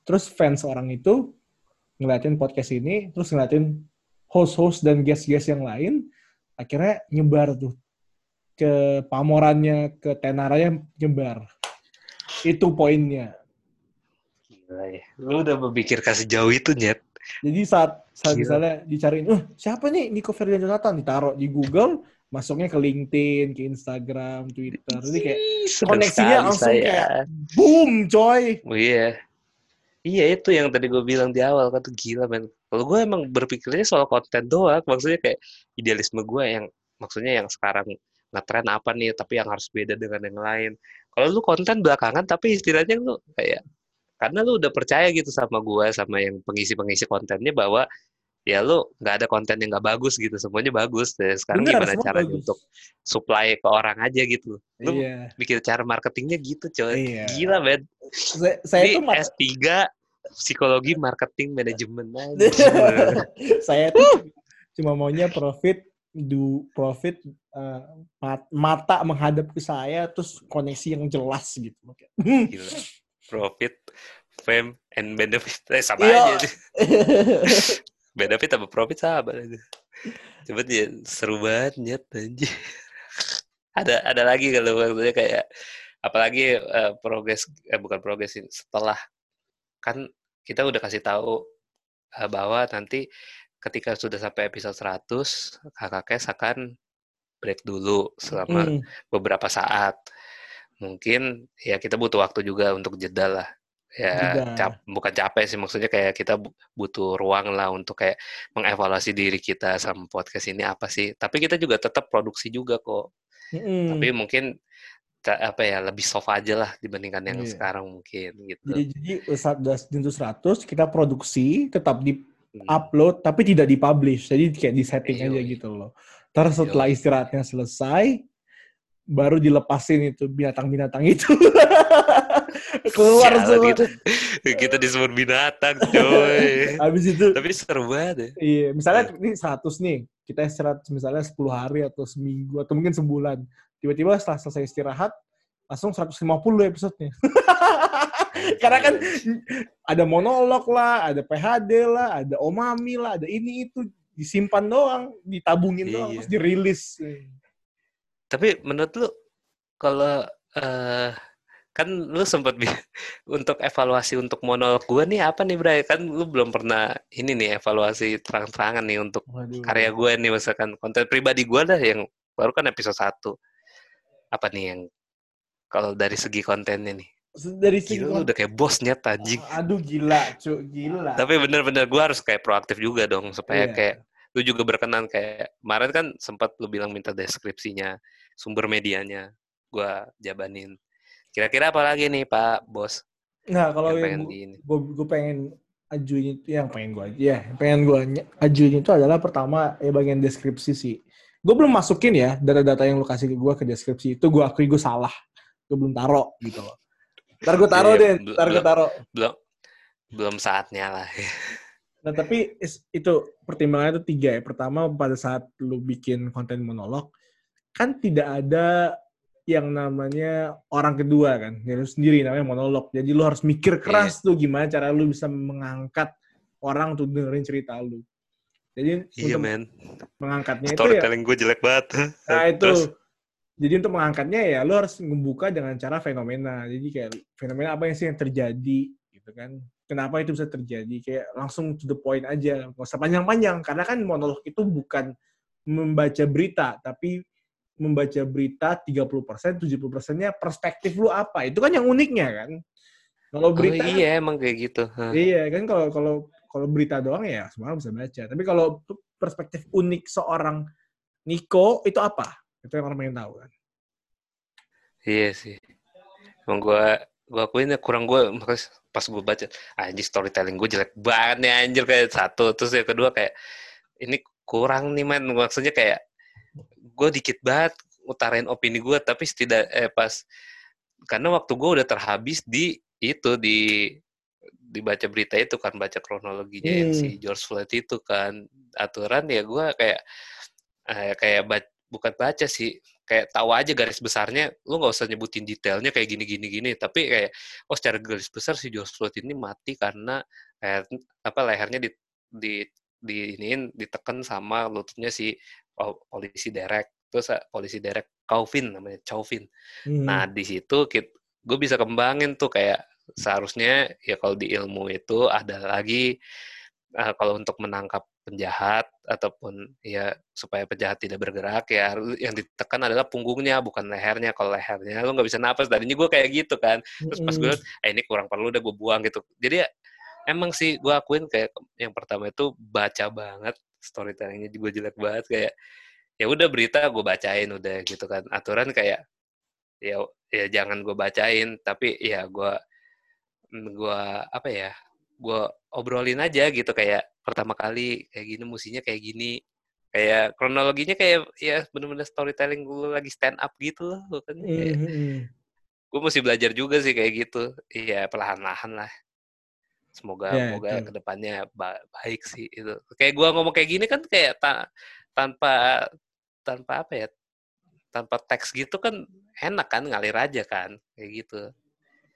S2: terus fans orang itu ngeliatin podcast ini, terus ngeliatin host-host dan guest-guest yang lain, akhirnya nyebar tuh ke pamorannya, ke tenaranya nyebar. Itu poinnya.
S1: Gila ya. Lu udah memikirkan sejauh itu, Nyet.
S2: Jadi saat, saat
S1: Gila.
S2: misalnya dicariin, eh siapa nih Nico Ferdian Jonathan? Ditaruh di Google, masuknya ke LinkedIn, ke Instagram, Twitter. Jadi kayak
S1: Senang
S2: koneksinya langsung
S1: saya.
S2: kayak boom, coy.
S1: Oh iya. Iya itu yang tadi gue bilang di awal kan tuh gila men. Kalau gue emang berpikirnya soal konten doang, maksudnya kayak idealisme gue yang maksudnya yang sekarang ngetren apa nih, tapi yang harus beda dengan yang lain. Kalau lu konten belakangan, tapi istilahnya lu kayak karena lu udah percaya gitu sama gue, sama yang pengisi-pengisi kontennya bahwa ya lu nggak ada konten yang nggak bagus gitu, semuanya bagus. Dan sekarang
S2: Bener,
S1: gimana caranya
S2: bagus.
S1: untuk supply ke orang aja gitu. Lu
S2: Iya.
S1: bikin cara marketingnya gitu coy.
S2: Iya.
S1: Gila men.
S2: Saya, saya
S1: Ini
S2: tuh mat-
S1: S3 psikologi marketing manajemen aja.
S2: saya tuh cuma maunya profit do profit eh, mat- mata menghadap ke saya terus koneksi yang jelas gitu.
S1: Gila. Profit, fame, and benefit. Eh, sama
S2: Iya.
S1: aja. benefit sama profit sama aja. Cuman ya seru banget nyet anjir. ada ada lagi kalau maksudnya kayak apalagi eh, progres eh bukan progres setelah kan kita udah kasih tahu eh, bahwa nanti ketika sudah sampai episode 100 kakak Kes akan break dulu selama
S2: Hmm.
S1: beberapa saat. Mungkin ya kita butuh waktu juga untuk jeda lah. Ya, cap- bukan capek sih maksudnya kayak kita bu- butuh ruang lah untuk kayak mengevaluasi diri kita sama podcast ini apa sih. Tapi kita juga tetap produksi juga kok.
S2: Mm-mm.
S1: Tapi mungkin apa ya lebih soft aja lah dibandingkan yang
S2: Iya.
S1: sekarang mungkin gitu.
S2: Jadi jadi jentuh 100 kita produksi tetap di
S1: Hmm.
S2: upload tapi tidak dipublish. Jadi kayak di setting
S1: Yoi.
S2: aja gitu loh. Terus setelah
S1: Yoi.
S2: istirahatnya selesai baru dilepasin itu binatang-binatang itu. Keluar
S1: Sialan
S2: semua.
S1: gitu. Kita disebut binatang, coy.
S2: Habis itu
S1: Tapi seru banget ya.
S2: iya, misalnya ini 100 nih. Kita istirahat misalnya 10 hari atau seminggu atau mungkin sebulan. Tiba-tiba setelah selesai istirahat langsung 150 episodenya. Karena kan ada monolog lah, ada PHD lah, ada omami lah, ada ini itu disimpan doang, ditabungin doang,
S1: Iya.
S2: terus dirilis.
S1: Tapi menurut lu kalau eh kan lu sempat untuk evaluasi untuk monolog gua nih apa nih Bray? Kan lu belum pernah ini nih evaluasi terang-terangan nih untuk
S2: Waduh.
S1: karya gue nih misalkan konten pribadi gue dah yang baru kan episode 1 apa nih yang kalau dari segi kontennya nih
S2: Dari segi
S1: gila lu udah kayak bosnya anjing
S2: Aduh gila, cu, gila.
S1: tapi bener-bener gue harus kayak proaktif juga dong supaya
S2: Iya.
S1: kayak lu juga berkenan kayak kemarin kan sempat lu bilang minta deskripsinya sumber medianya gue jabanin. Kira-kira apa lagi nih pak bos?
S2: Nah, kalau
S1: yang
S2: yang
S1: pengen
S2: gue gue pengen ajuin itu yang pengen gue ya yang pengen gue ajuin itu adalah pertama ya bagian deskripsi sih. Gue belum masukin ya data-data yang lu kasih ke gue ke deskripsi itu gue akui gue salah gue belum taro gitu loh. Ntar gue taro
S1: Iya,
S2: deh
S1: belum-
S2: ntar gue taro.
S1: belum belum saatnya lah
S2: nah tapi itu pertimbangannya itu tiga ya. Pertama pada saat lu bikin konten monolog kan tidak ada yang namanya orang kedua kan. Ya lu sendiri namanya monolog. Jadi lu harus mikir keras tuh gimana cara lu bisa mengangkat orang untuk dengerin cerita lu. Jadi
S1: iya
S2: untuk
S1: men.
S2: mengangkatnya itu ya
S1: storytelling gue jelek banget.
S2: Nah itu.
S1: Terus?
S2: jadi untuk mengangkatnya ya lu harus membuka dengan cara fenomena. Jadi kayak fenomena apa yang sih yang terjadi gitu kan kenapa itu bisa terjadi kayak langsung to the point aja nggak usah panjang-panjang karena kan monolog itu bukan membaca berita tapi membaca berita 30%, 70%-nya perspektif lu apa. Itu kan yang uniknya kan. Kalau
S1: oh
S2: berita kan-
S1: iya emang kayak gitu Hah.
S2: Iya kan kalau kalau kalau berita doang ya semua bisa baca. Tapi kalau perspektif unik seorang Niko itu apa? Itu yang orang pengen tahu kan.
S1: Iya sih. Emang gue gue akuin ya kurang gue makanya pas gue baca anjir storytelling gue jelek banget nih anjir kayak satu terus yang kedua kayak ini kurang nih man maksudnya kayak gue dikit banget utarain opini gue tapi setidak eh pas karena waktu gue udah terhabis di itu di dibaca berita itu kan baca kronologinya yang
S2: Hmm.
S1: si George Floyd itu kan aturan ya gue kayak eh, kayak bukan baca sih kayak tahu aja garis besarnya lu nggak usah nyebutin detailnya kayak gini gini gini. Tapi kayak oh secara garis besar si George Floyd ini mati karena eh, apa lehernya di di di iniin ditekan sama lututnya si pol- polisi Derek. Terus eh, polisi Derek Chauvin namanya Chauvin.
S2: Hmm.
S1: Nah, di situ gue bisa kembangin tuh kayak seharusnya ya kalau di ilmu itu ada lagi eh, kalau untuk menangkap penjahat ataupun ya supaya penjahat tidak bergerak ya yang ditekan adalah punggungnya bukan lehernya. Kalau lehernya lu nggak bisa napas. Tadinya gue kayak gitu kan. Terus pas gue eh ini kurang perlu udah gue buang gitu. Jadi ya, emang sih gue akuin kayak yang pertama itu baca banget storytellingnya juga jelek banget kayak ya udah berita gue bacain udah gitu kan aturan kayak ya ya jangan gue bacain tapi ya gue gue apa ya gue obrolin aja gitu kayak pertama kali kayak gini musinya kayak gini. Kayak kronologinya kayak ya bener-bener storytelling gue lagi stand up gitu loh kan kayak
S2: Mm-mm.
S1: gue mesti belajar juga sih kayak gitu. Iya perlahan-lahan lah. Semoga
S2: Ya,
S1: semoga
S2: itu.
S1: ke depannya ba- baik sih itu. Kayak gue ngomong kayak gini kan kayak ta- tanpa tanpa apa ya tanpa teks gitu kan enak kan ngalir aja kan kayak gitu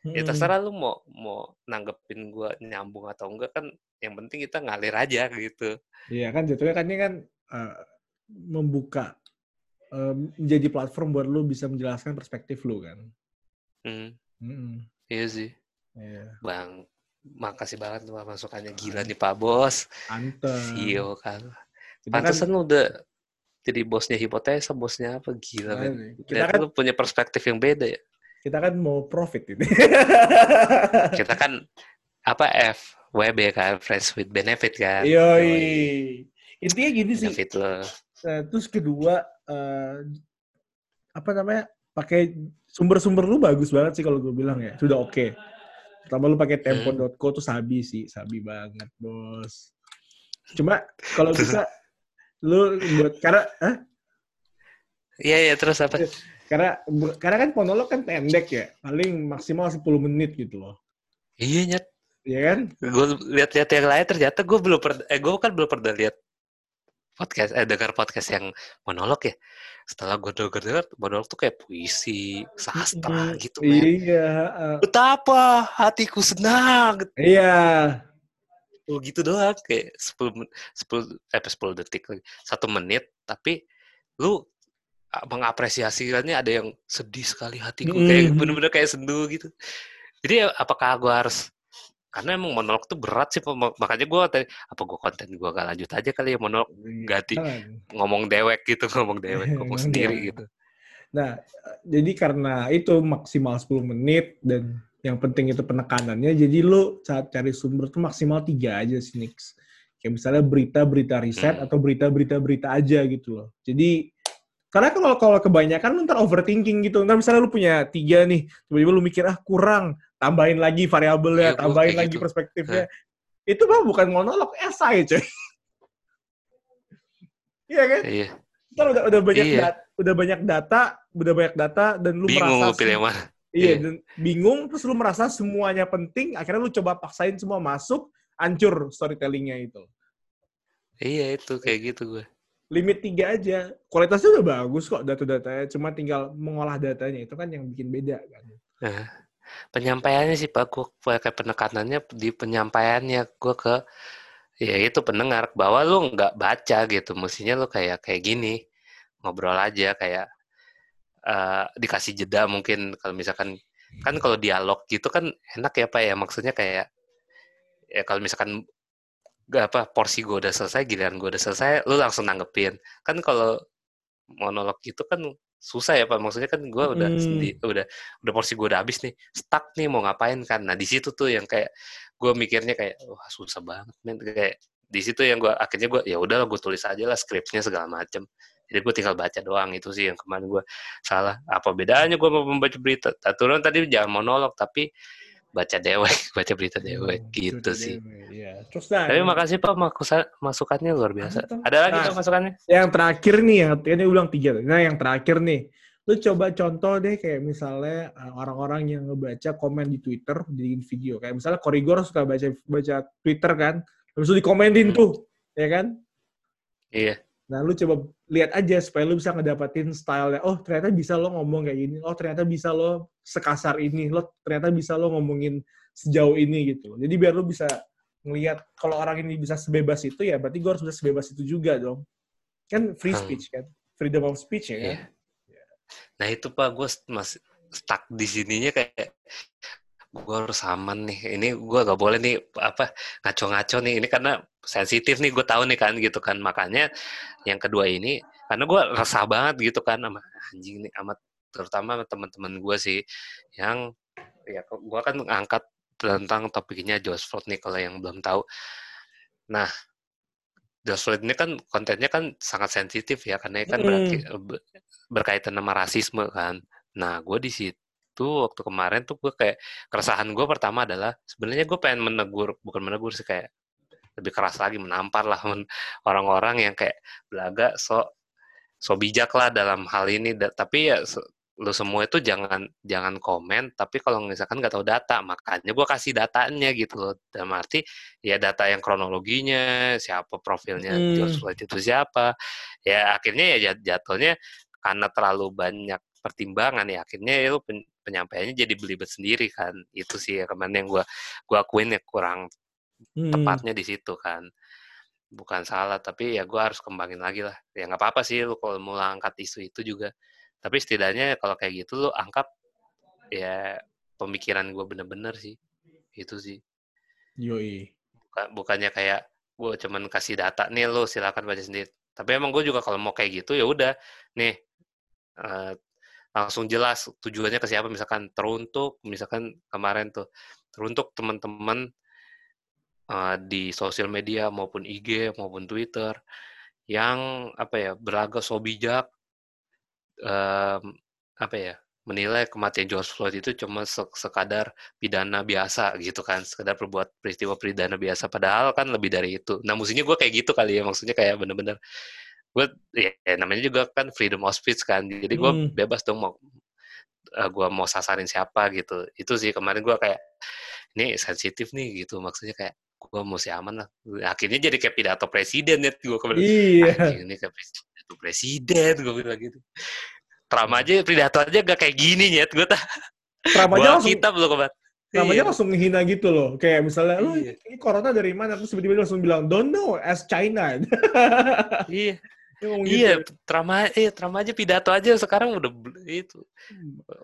S1: ya
S2: Mm-mm.
S1: terserah lu mau mau nanggepin gue nyambung atau enggak kan yang penting kita ngalir aja gitu
S2: Iya kan jatuhnya kan ini kan eh, membuka eh, menjadi platform buat lu bisa menjelaskan perspektif lu kan.
S1: hmm,
S2: Mm-mm.
S1: iya sih
S2: Iya.
S1: bang makasih banget tuh masukannya gila nih pak bos
S2: Anteng.
S1: CEO kan
S2: Kita kan,
S1: Pantesan lu udah jadi bosnya hipotesa, bosnya apa gila men.
S2: kita
S1: Lihat
S2: kan
S1: lu punya perspektif yang beda ya.
S2: Kita kan mau profit ini.
S1: Kita kan apa F WB kan, friends with benefit kan.
S2: Yoi. Intinya gini sih.
S1: Benefit lo.
S2: Nah, terus kedua eh, apa namanya? Pakai sumber-sumber lu bagus banget sih kalau gue bilang ya. Sudah oke. Pertama lu pakai tempo.co tuh sabi sih, sabi banget, Bos. Cuma kalau bisa lu buat karena?
S1: Iya iya terus apa?
S2: Karena karena kan monolog kan pendek ya, paling maksimal 10 menit gitu loh.
S1: Iya nyet.
S2: Iya kan?
S1: Gue lihat-lihat yang lain ternyata gue belum pernah, eh gue kan belum pernah lihat podcast eh dengar podcast yang monolog ya setelah gue denger denger monolog tuh kayak puisi sastra gitu men.
S2: Iya. uh,
S1: betapa hatiku senang
S2: iya.
S1: oh gitu doang kayak 10 men- 10 eh 10 detik lagi satu menit tapi lu mengapresiasikannya ada yang sedih sekali hatiku kayak
S2: Mm.
S1: bener-bener kayak sendu gitu jadi apakah gue harus karena emang monolog tuh berat sih makanya gue tadi apa gue konten gue gak lanjut aja kali ya monolog ganti
S2: Jangan.
S1: ngomong dewek gitu ngomong dewek ngomong sendiri gitu
S2: Nah, jadi karena itu maksimal 10 menit dan yang penting itu penekanannya, jadi lu saat cari sumber tuh maksimal tiga aja sih, Nix. Kayak misalnya berita-berita riset
S1: Hmm.
S2: atau berita-berita-berita aja gitu loh. Jadi, karena kalau kalau kebanyakan lu ntar overthinking gitu. Ntar misalnya lu punya tiga nih, tiba-tiba lu mikir, ah kurang, tambahin lagi variabelnya,
S1: gua
S2: tambahin lagi
S1: gitu.
S2: perspektifnya. Itu mah bukan monolog, esai coy. Iya kan?
S1: iya
S2: Ntar udah, udah banyak
S1: Iya.
S2: dat- udah banyak data, udah banyak data dan lu
S1: bingung
S2: merasa
S1: lu pilih yang mana
S2: iya,
S1: Iya.
S2: dan bingung terus lu merasa semuanya penting, akhirnya lu coba paksain semua masuk, hancur storytellingnya itu.
S1: iya itu kayak gitu gue
S2: Limit tiga aja, kualitasnya udah bagus kok data-datanya, cuma tinggal mengolah datanya. Itu kan yang bikin beda kan.
S1: Nah, penyampaiannya sih Pak, gue pakai penekanannya di penyampaiannya gue ke ya itu pendengar bahwa lu nggak baca gitu, mestinya lu kayak kayak gini ngobrol aja kayak eh, dikasih jeda mungkin. Kalau misalkan kan kalau dialog gitu kan enak ya Pak ya. Maksudnya kayak ya kalau misalkan gak apa porsi gue udah selesai giliran gue udah selesai lu langsung nanggepin. Kan kalau monolog gitu kan susah ya pak. Maksudnya kan gue udah
S2: Hmm.
S1: sendi- udah udah porsi gue udah habis nih stuck nih mau ngapain kan. Nah di situ tuh yang kayak gue mikirnya kayak wah susah banget men. Kayak di situ yang gue akhirnya gue ya udahlah gue tulis aja lah skripnya segala macem. Jadi gue tinggal baca doang itu sih yang kemarin gue salah. Apa bedanya gue mau membaca berita? Aturan tadi jangan monolog tapi baca dewek baca berita dewek
S2: Hmm,
S1: gitu
S2: itu
S1: sih
S2: dia, Iya. Terus nah,
S1: tapi makasih pak masukannya luar biasa
S2: Ada tuh.
S1: ada lagi
S2: Nah.
S1: pak masukannya
S2: yang terakhir nih, yang ini gue bilang tiga. Nah, yang terakhir nih, lu coba contoh deh kayak misalnya uh, orang-orang yang ngebaca komen di Twitter di video. Kayak misalnya Korigor suka baca baca Twitter kan, itu dikomenin
S1: Hmm.
S2: tuh, ya kan?
S1: iya
S2: Nah, lu coba lihat aja supaya lu bisa ngedapatin style Oh, ternyata bisa lo ngomong kayak gini. Oh, ternyata bisa lo sekasar ini. Lo ternyata bisa lo ngomongin sejauh ini gitu. Jadi biar lu bisa ngelihat kalau orang ini bisa sebebas itu ya berarti gue harus bisa sebebas itu juga dong. Kan free
S1: Hmm.
S2: speech kan? Freedom of speech ya kan?
S1: Iya. Nah itu pak gue masih stuck di sininya kayak gue harus aman nih. Ini gue gak boleh nih apa ngaco-ngaco nih. Ini karena sensitif nih gue tahu nih kan gitu kan. Makanya yang kedua ini karena gue resah banget gitu kan sama anjing nih amat terutama teman-teman gue sih yang ya gue kan ngangkat tentang topiknya George Floyd nih kalau yang belum tahu. Nah George Floyd ini kan kontennya kan sangat sensitif ya karena kan
S2: Mm.
S1: beraki- ber- berkaitan sama rasisme kan. Nah, gue di situ waktu kemarin tuh gue kayak keresahan gue pertama adalah sebenarnya gue pengen menegur bukan menegur sih kayak lebih keras lagi menampar lah orang-orang yang kayak belaga so so bijak lah dalam hal ini Da- tapi ya se- lu semua itu jangan jangan komen tapi kalau misalkan nggak tahu data makanya gue kasih datanya gitu loh dalam arti ya data yang kronologinya siapa profilnya
S2: Hmm.
S1: George Floyd itu siapa ya akhirnya ya jat- jatuhnya karena terlalu banyak pertimbangan ya. Akhirnya itu pen- penyampaiannya jadi belibet sendiri kan. Itu sih ya kemarin yang gue gua akuin ya kurang
S2: Hmm.
S1: tepatnya di situ kan. Bukan salah tapi ya gue harus kembangin lagi lah. Ya nggak apa-apa sih lu kalau mau angkat isu itu juga. Tapi setidaknya kalau kayak gitu lu angkat ya pemikiran gue bener-bener sih. Itu sih.
S2: Yoi.
S1: Bukan, bukannya kayak gue cuman kasih data nih lu silakan baca sendiri. Tapi emang gue juga kalau mau kayak gitu ya udah. Nih eh, langsung jelas tujuannya ke siapa. Misalkan teruntuk misalkan kemarin tuh teruntuk teman-teman eh, di sosial media maupun IG maupun Twitter yang apa ya berlagak so bijak em, apa ya menilai kematian George Floyd itu cuma se- sekadar pidana biasa gitu kan sekedar perbuat peristiwa pidana biasa. Padahal kan lebih dari itu. Nah maksudnya gue kayak gitu kali ya maksudnya kayak bener-bener gue ya, ya namanya juga kan freedom of speech kan jadi gue
S2: Hmm.
S1: bebas dong mau gue mau sasarin siapa gitu itu sih kemarin gue kayak ini sensitif nih gitu maksudnya kayak gue mesti aman lah akhirnya jadi kayak pidato presiden ya gue kemarin
S2: Iya.
S1: ini kayak pidato presiden gue bilang gitu Trump aja pidato aja gak kayak gini nyet gue tak
S2: Trump aja langsung
S1: kitab loh kemarin
S2: aja
S1: Iya.
S2: langsung ngehina gitu loh. Kayak misalnya, lu
S1: Iya.
S2: ini corona dari mana? Terus tiba-tiba langsung bilang, don't know, as China.
S1: iya iya
S2: gitu.
S1: Trump aja eh, Trump aja pidato aja sekarang udah itu.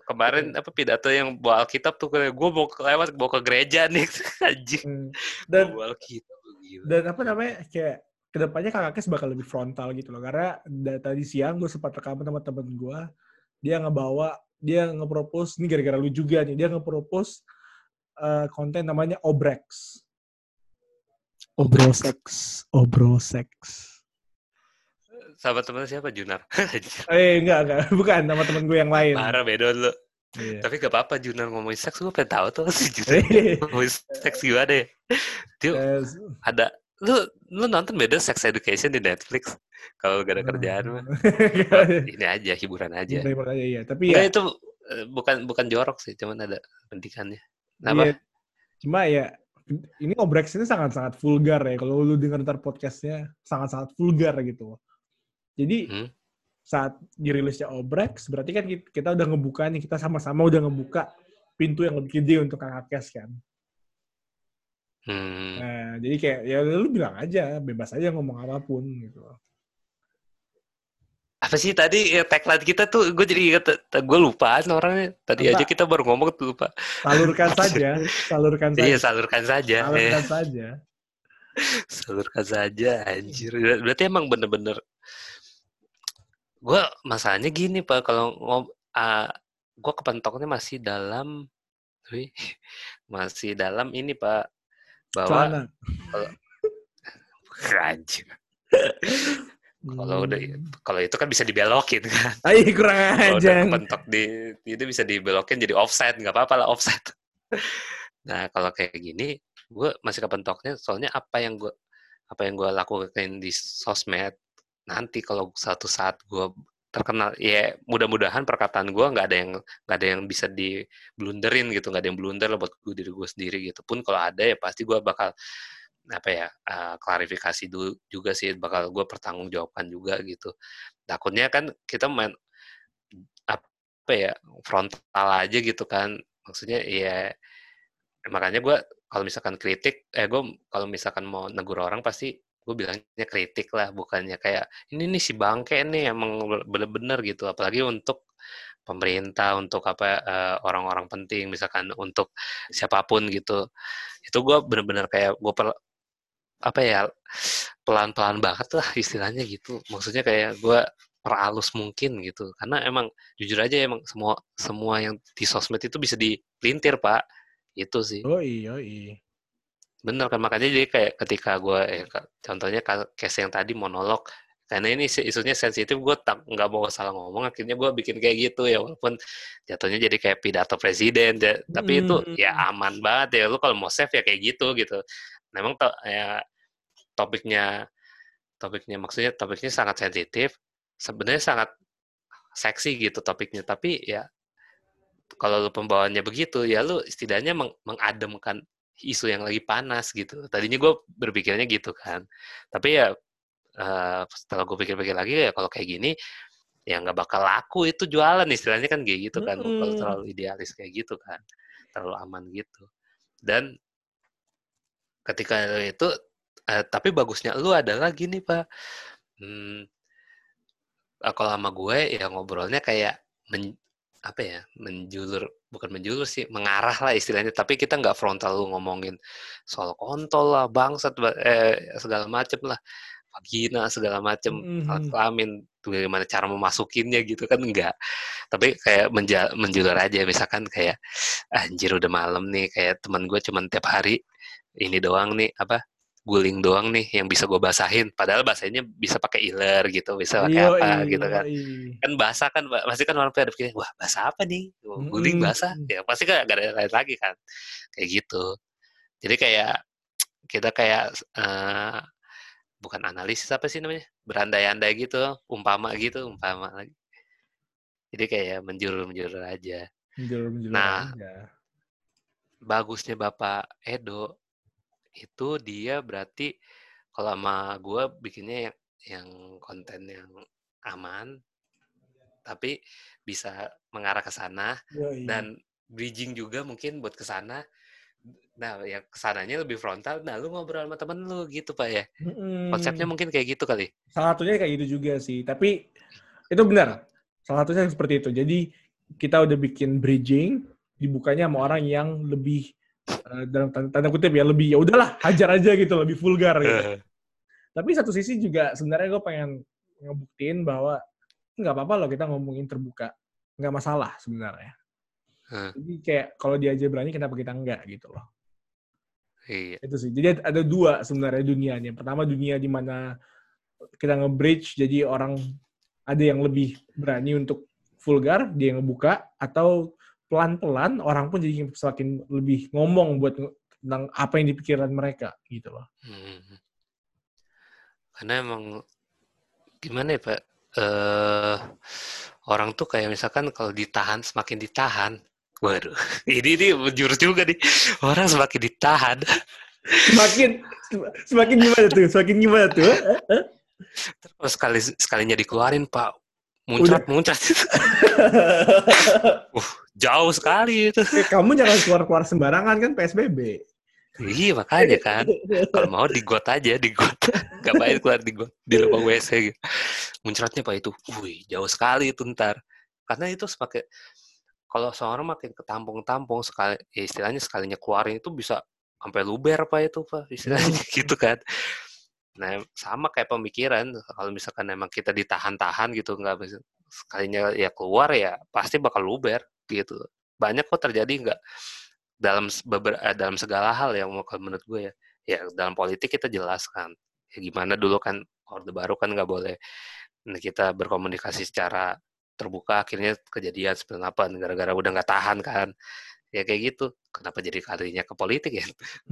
S1: Kemarin apa pidato yang bawa Alkitab tuh kayak gue mau ke- lewat bawa ke gereja nih anjing.
S2: Hmm. Dan
S1: bawa Alkitab gila.
S2: dan apa namanya kayak ke depannya kakak Kes bakal lebih frontal gitu loh. Karena tadi siang gue sempat rekaman sama temen gue dia ngebawa dia ngepropose ini gara-gara lu juga nih dia ngepropose eh, konten namanya Obrex. Obrosex Obrosex
S1: sahabat temen siapa? Junar.
S2: Eh enggak enggak. Bukan nama temen gue yang lain.
S1: Parah beda lu.
S2: Iya.
S1: tapi gak apa-apa Junar ngomongin seks gue pengen tahu tuh. Si Junar
S2: Eh,
S1: ngomongin seks gimana ya? Dia
S2: eh,
S1: ada lu lu nonton beda sex education di Netflix? Kalau gak ada kerjaan mah. Ini aja hiburan aja.
S2: Terima kasih, iya. Tapi
S1: Enggak
S2: ya,
S1: itu eh, bukan bukan jorok sih cuman ada pendidikannya. Apa?
S2: Iya. cuma ya ini Obrex ini sangat-sangat vulgar ya. Kalau lu dengar ntar podcastnya sangat-sangat vulgar gitu. Jadi
S1: Hmm.
S2: saat dirilisnya Obrex, berarti kan ki- kita udah ngebuka nih, kita sama-sama udah ngebuka pintu yang lebih gede untuk kakak kes kan.
S1: hmm.
S2: Nah, jadi kayak ya lu bilang aja, bebas aja ngomong apa pun gitu.
S1: apa sih tadi ya, tagline kita tuh gue jadi gue lupaan orangnya tadi
S2: Apa?
S1: aja kita baru ngomong tuh lupa
S2: Salurkan saja, salurkan saja.
S1: iya salurkan saja
S2: Salurkan
S1: eh,
S2: saja.
S1: salurkan saja anjir Ber- berarti emang bener-bener gue masalahnya gini pak kalau ngom ah, gue kepentoknya masih dalam wih, masih dalam ini pak bahwa
S2: Celana.
S1: anjir kalau udah kalau itu kan bisa dibelokin kan
S2: Ay, kurang
S1: kalau udah
S2: aja.
S1: kepentok di itu bisa dibelokin jadi offset nggak apa-apa lah offset nah kalau kayak gini gue masih kepentoknya soalnya apa yang gue apa yang gue lakukan di sosmed nanti kalau suatu saat gue terkenal ya mudah-mudahan perkataan gue nggak ada yang nggak ada yang bisa diblunderin gitu nggak ada yang blunder lah buat gue diri gue sendiri gitu. Pun kalau ada ya pasti gue bakal apa ya eh, klarifikasi dulu juga sih bakal gue pertanggungjawabkan juga gitu. Takutnya kan kita main apa ya frontal aja gitu kan. Maksudnya ya makanya gue kalau misalkan kritik eh gue kalau misalkan mau negur orang pasti gue bilangnya kritik lah bukannya kayak ini nih si bangke nih emang bener-bener gitu. Apalagi untuk pemerintah untuk apa eh, orang-orang penting misalkan untuk siapa pun gitu. Itu gue bener-bener kayak gue per apa ya pelan-pelan banget lah istilahnya gitu. Maksudnya kayak gue peralus mungkin gitu. Karena emang jujur aja emang semua semua yang di sosmed itu bisa dipelintir pak. Itu sih.
S2: Oh iya, iya.
S1: Bener kan makanya jadi kayak ketika gue eh, contohnya case yang tadi monolog karena ini isunya sensitif gue tak nggak mau salah ngomong akhirnya gue bikin kayak gitu ya walaupun jatuhnya jadi kayak pidato presiden ja- tapi itu ya
S2: Hmm.
S1: aman banget ya lu kalau mau save ya kayak gitu gitu memang to, ya topiknya topiknya maksudnya topiknya sangat sensitif sebenarnya sangat seksi gitu topiknya tapi ya kalau lu pembawaannya begitu ya lu setidaknya meng- mengademkan isu yang lagi panas gitu. Tadinya gue berpikirnya gitu kan. Tapi ya eh, setelah gue pikir-pikir lagi ya kalau kayak gini ya nggak bakal laku itu jualan. Istilahnya kan kayak gitu kan kalau
S2: Mm-mm.
S1: terlalu idealis kayak gitu kan. Terlalu aman gitu. Dan ketika itu eh, tapi bagusnya lu adalah gini pak. Hmm, kalau sama gue ya ngobrolnya kayak men- apa ya menjulur bukan menjulur sih mengarah lah istilahnya. Tapi kita nggak frontal lu ngomongin soal kontol lah bangsat ba- eh, segala macem lah. Vagina segala macem alat
S2: Mhm.
S1: kelamin tuh gimana cara memasukinnya gitu kan enggak tapi kayak menja- menjulur aja misalkan kayak anjir udah malam nih kayak teman gue cuman tiap hari ini doang nih apa guling doang nih yang bisa gue basahin. Padahal bahasanya bisa pakai iler gitu bisa pakai apa gitu kan.
S2: yoi.
S1: kan basah kan pasti kan orang pada pikir wah basah apa nih? Guling
S2: Mm-mm.
S1: basah. Ya pasti kan gak ada lain lagi kan. Kayak gitu. Jadi kayak kita kayak eh, bukan analisis apa sih namanya? Berandai-andai gitu umpama gitu umpama lagi. Jadi kayak menjurur menjurur aja.
S2: Menjulur-menjulur
S1: Nah,
S2: aja.
S1: bagusnya bapak Edo itu dia berarti kalau sama gue bikinnya yang, yang konten yang aman, tapi bisa mengarah ke sana
S2: Yoi.
S1: dan bridging juga mungkin buat ke sana. Nah, ya ke sananya lebih frontal. Nah, lu ngobrol sama temen lu gitu, Pak ya.
S2: Mm-mm.
S1: Konsepnya mungkin kayak gitu kali.
S2: salah satunya kayak gitu juga sih. Tapi itu benar. Salah satunya seperti itu. Jadi kita udah bikin bridging, dibukanya sama orang yang lebih eh, dalam tanda, tanda kutip ya lebih ya udahlah hajar aja gitu, lebih vulgar gitu. Tapi satu sisi juga sebenarnya gue pengen ngebuktiin bahwa nggak apa-apa loh kita ngomongin terbuka, nggak masalah sebenarnya.
S1: Hah.
S2: Jadi kayak kalau dia aja berani, kenapa kita enggak gitu loh.
S1: Iya.
S2: Itu sih. Jadi ada dua sebenarnya dunianya. Pertama dunia di mana kita nge-bridge jadi orang ada yang lebih berani untuk vulgar, dia ngebuka atau pelan-pelan orang pun jadi semakin lebih ngomong buat tentang apa yang dipikiran mereka gitu loh.
S1: Hmm. Karena emang gimana ya Pak? Eh orang tuh kayak misalkan kalau ditahan semakin ditahan, waduh, ini ini menjurus juga nih. Orang semakin ditahan,
S2: Semakin semakin gimana tuh? Semakin gimana tuh?
S1: Terus sekali sekalinya dikeluarin Pak, muncrat muncrat, uh, jauh sekali itu.
S2: Eh, Kamu jangan keluar-keluar sembarangan kan PSBB.
S1: Iya makanya kan, kalau mau di got aja, di got, nggak baik keluar di got, di lubang WC gitu. Muncratnya Pak itu, wih jauh sekali itu ntar. Karena itu semakin kalau seorang makin ketampung-tampung sekali ya istilahnya sekalinya keluarin itu bisa sampai luber apa itu pak istilahnya gitu kan nah sama kayak pemikiran kalau misalkan emang kita ditahan-tahan gitu nggak bisa sekalinya ya keluar ya pasti bakal luber gitu. Banyak kok terjadi nggak dalam eh, dalam segala hal yang mau kalau menurut gue ya. Ya dalam politik kita jelaskan ya gimana dulu kan orde baru kan nggak boleh Nah, kita berkomunikasi secara terbuka akhirnya kejadian 98 gara-gara udah nggak tahan kan ya kayak gitu. Kenapa jadi kalinya ke politik ya?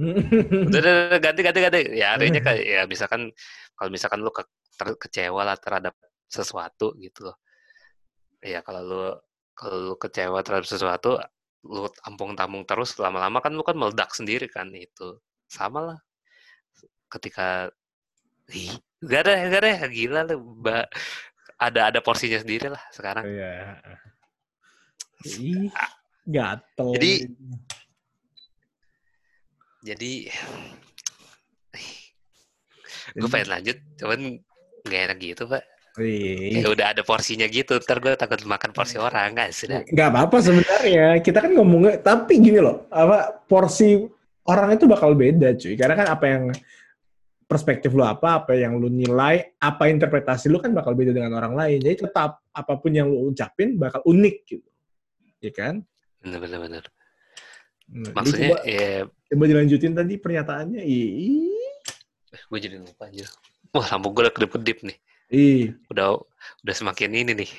S1: Udah, udah, udah, ganti ganti ganti. Ya artinya kayak ya misalkan kalau misalkan lu ke, ter- kecewa lah terhadap sesuatu gitu loh. Ya kalau lu kalau lu kecewa terhadap sesuatu lu tampung-tampung terus lama-lama kan lu kan meledak sendiri kan itu. Sama lah. Ketika ih gak ada gak ada gila lu mbak. Ada ada porsinya sendiri lah sekarang.
S2: Iya. Gatel.
S1: Jadi- jadi gue pengen lanjut cuman nggak enak gitu pak. Kayak udah ada porsinya gitu ntar gue takut makan porsi orang nggak sudah.
S2: Nggak apa-apa sebenarnya. Kita kan ngomongnya tapi gini loh apa porsi orang itu bakal beda cuy. Karena kan apa yang perspektif lu apa apa yang lu nilai apa interpretasi lu kan bakal beda dengan orang lain. Jadi tetap apa pun yang lu ucapin bakal unik gitu. Ya kan Nah, jadi
S1: maksudnya
S2: coba,
S1: ya
S2: coba dilanjutin tadi pernyataannya. Ih.
S1: Gue jadi lupa aja wah lampu gue udah kedip kedip nih.
S2: Ih.
S1: Udah udah semakin ini nih.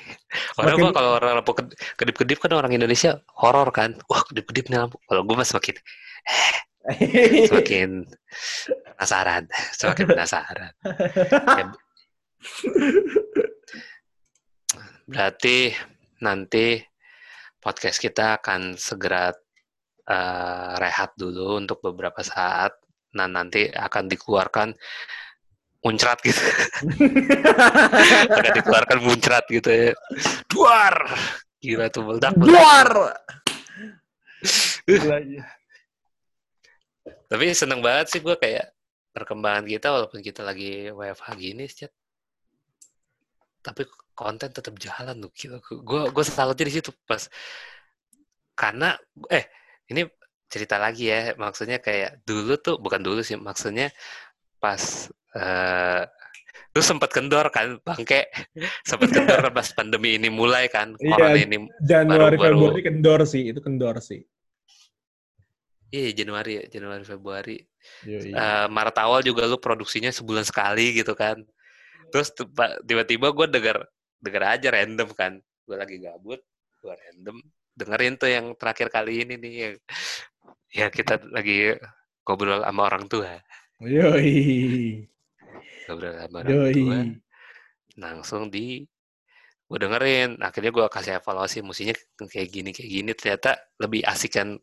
S1: Orang
S2: Semakin-
S1: mah kalau orang lampu kedip kedip kan orang Indonesia horor kan. Wah kedip kedip nih lampu kalau gue mah semakin semakin penasaran. Semakin penasaran. Ya, berarti nanti podcast kita akan segera eh, rehat dulu untuk beberapa saat nah nanti akan dikeluarkan muncrat gitu akan dikeluarkan muncrat gitu ya duar gila tuh meledak.
S2: Duar! Gila, iya.
S1: tapi seneng banget sih gue kayak perkembangan kita walaupun kita lagi WFH gini Chat. tapi konten tetap jalan tuh gila gue gue salutnya di situ pas karena eh ini cerita lagi ya maksudnya kayak dulu tuh bukan dulu sih maksudnya pas eh lu sempat kendor kan bangke sempat kendor pas pandemi ini mulai kan
S2: Iya,
S1: corona ini
S2: Januari
S1: Baru-baru.
S2: Februari kendor sih itu kendor sih
S1: iya Januari ya Januari Februari
S2: Yoi.
S1: Eh, Maret awal juga lu produksinya sebulan sekali gitu kan. Terus tiba- tiba-tiba gue denger denger aja random kan. Gue lagi gabut, gue random dengerin tuh yang terakhir kali ini nih yang ya kita lagi ngobrol sama orang tua,
S2: Yoi.
S1: ngobrol sama orang
S2: Yoi.
S1: tua, langsung di gue dengerin akhirnya gue kasih evaluasi musiknya kayak gini kayak gini ternyata lebih asik kan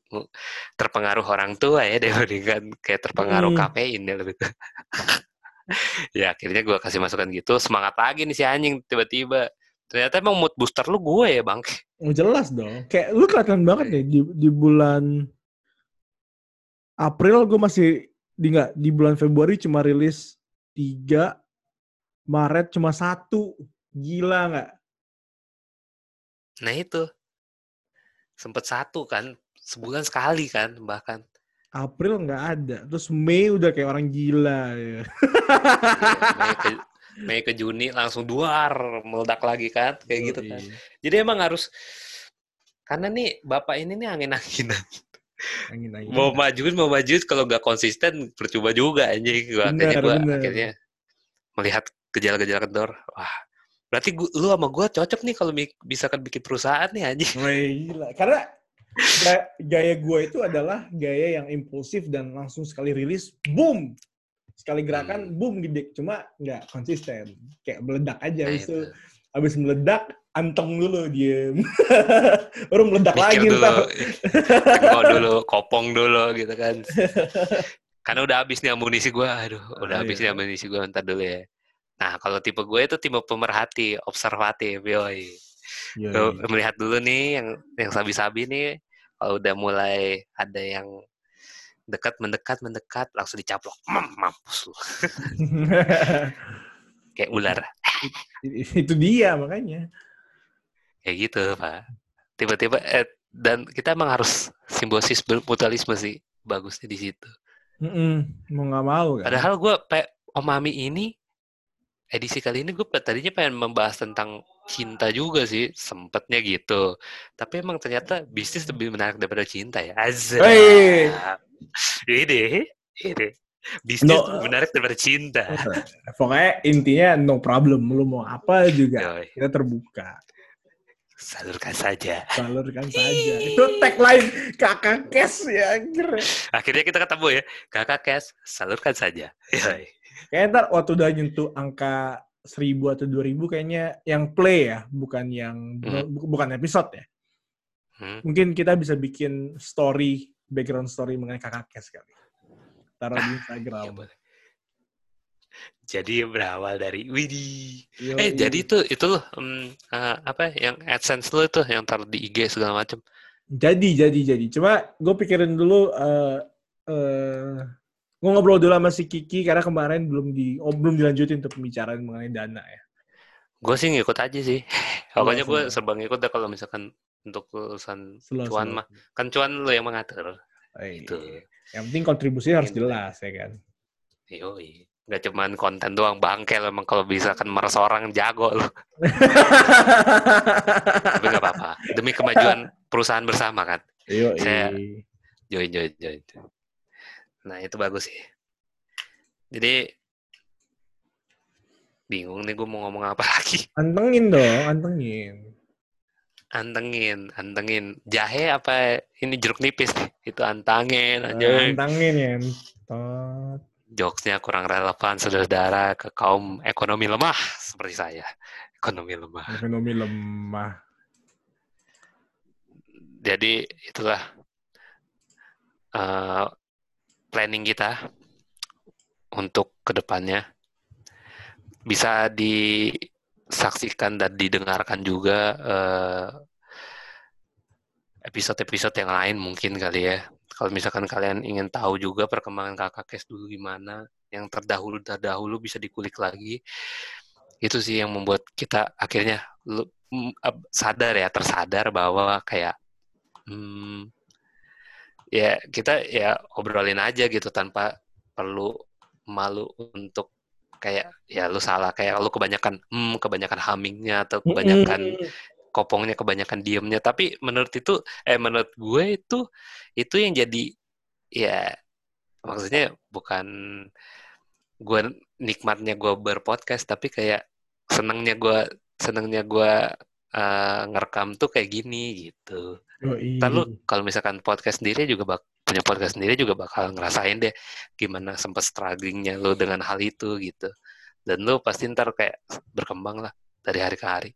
S1: terpengaruh orang tua ya dibandingkan kayak terpengaruh hmm. kafein ya lebih ya akhirnya gue kasih masukan gitu semangat lagi nih si anjing tiba-tiba. Ternyata emang mood booster lu gue ya bang.
S2: Oh, jelas dong. Kayak lu kelihatan banget ya di, di bulan April gue masih di nggak di bulan Februari cuma rilis tiga Maret cuma satu. Gila nggak?
S1: Nah itu. Sempet satu kan, sebulan sekali kan bahkan.
S2: April nggak ada, terus Mei udah kayak orang gila ya.
S1: Mei, ke, Mei ke Juni langsung duar meledak lagi kan, kayak oh, gitu kan. Iya. Jadi emang harus karena nih bapak ini nih angin-anginan. Angin-anginan. Mau majuin mau majuin kalau nggak konsisten percuma juga aja. Akhirnya gue akhirnya melihat gejala-gejala kendor, wah Berarti gua, lu sama gue cocok nih kalau bisa kan bikin perusahaan nih aja.
S2: Gila. Karena gaya gue itu adalah gaya yang impulsif dan langsung sekali rilis, boom! Sekali gerakan, hmm. boom gede. Cuma nggak konsisten. Kayak meledak aja. Nah, itu. Habis meledak, anteng dulu, diem. Baru meledak Mikir lagi.
S1: Dulu, tengok dulu, kopong dulu gitu kan. Karena udah habis nih amunisi gue. Aduh, udah oh, habis iya. nih amunisi gue. Ntar dulu ya. Nah, kalau tipe gue itu tipe pemerhati, observatif, yoi. yoi. melihat dulu nih yang yang sabi-sabi nih, kalau udah mulai ada yang dekat mendekat mendekat langsung dicaplok, Mam, mampus lu. Kayak ular.
S2: itu dia makanya.
S1: Kayak gitu, Pak. Tiba-tiba eh, dan kita emang harus simbiosis mutualisme sih bagusnya di situ.
S2: Mm -mm, mau nggak mau
S1: kan. Padahal gue pe Omami ini edisi kali ini gue tadinya pengen membahas tentang cinta juga sih, sempetnya gitu. Tapi emang ternyata bisnis lebih menarik daripada cinta ya. Azza. Hey. Ini, ini. Bisnis no. lebih menarik daripada cinta.
S2: Pokoknya intinya no problem. Lu mau apa juga, Yoi. kita terbuka.
S1: Salurkan saja.
S2: Salurkan saja. Itu tagline kakak Kes ya.
S1: Akhirnya kita ketemu ya. Kakak Kes, salurkan saja. Yoi.
S2: Kayaknya ntar waktu udah nyentuh angka seribu atau dua ribu kayaknya yang play ya, bukan yang hmm. bu bukan episode ya. Hmm. Mungkin kita bisa bikin story, background story mengenai kakak kes kali. Taruh di Instagram. Ya,
S1: Jadi berawal dari Widi. Eh jadi itu itu loh um, uh, apa yang AdSense lo itu yang taruh di IG segala macam.
S2: Jadi jadi jadi. Cuma gue pikirin dulu uh, uh, Gue ngobrol dulu sama si Kiki karena kemarin belum di oh, belum dilanjutin untuk pembicaraan mengenai dana ya.
S1: Gue sih ngikut aja sih. Pokoknya gue serba ngikut deh kalau misalkan untuk urusan cuan mah. Kan cuan lo yang mengatur. Oh, iya. Itu.
S2: Yang penting kontribusi harus gitu. jelas ya kan.
S1: Iya. Gak cuman konten doang bangke lo emang kalau bisa kan meres orang jago lo. Tapi gak apa-apa. Demi kemajuan perusahaan bersama kan. Iya. Saya join join join. Nah, itu bagus sih. Jadi bingung nih gue mau ngomong apa lagi.
S2: Antengin dong, antengin.
S1: Antengin, antengin. Jahe apa ini jeruk nipis nih? Itu antangin
S2: aja. Antangin ya. Tot.
S1: Jokesnya kurang relevan saudara ke kaum ekonomi lemah seperti saya. Ekonomi lemah.
S2: Ekonomi lemah.
S1: Jadi itulah uh, planning kita untuk ke depannya bisa disaksikan dan didengarkan juga eh, episode-episode yang lain mungkin kali ya. Kalau misalkan kalian ingin tahu juga perkembangan kakak kes dulu gimana, yang terdahulu terdahulu bisa dikulik lagi. Itu sih yang membuat kita akhirnya sadar ya, tersadar bahwa kayak hmm, ya kita ya obrolin aja gitu tanpa perlu malu untuk kayak ya lu salah kayak lu kebanyakan hmm kebanyakan hummingnya atau kebanyakan kopongnya kebanyakan diemnya. Tapi menurut itu eh menurut gue itu itu yang jadi ya maksudnya bukan gue nikmatnya gue berpodcast tapi kayak senangnya gue senangnya gue uh, ngerekam tuh kayak gini gitu Oh, iya. lu kalau misalkan podcast sendiri juga bak punya podcast sendiri juga bakal ngerasain deh gimana sempat strugglingnya lu dengan hal itu gitu. Dan lu pasti ntar kayak berkembang lah dari hari ke hari.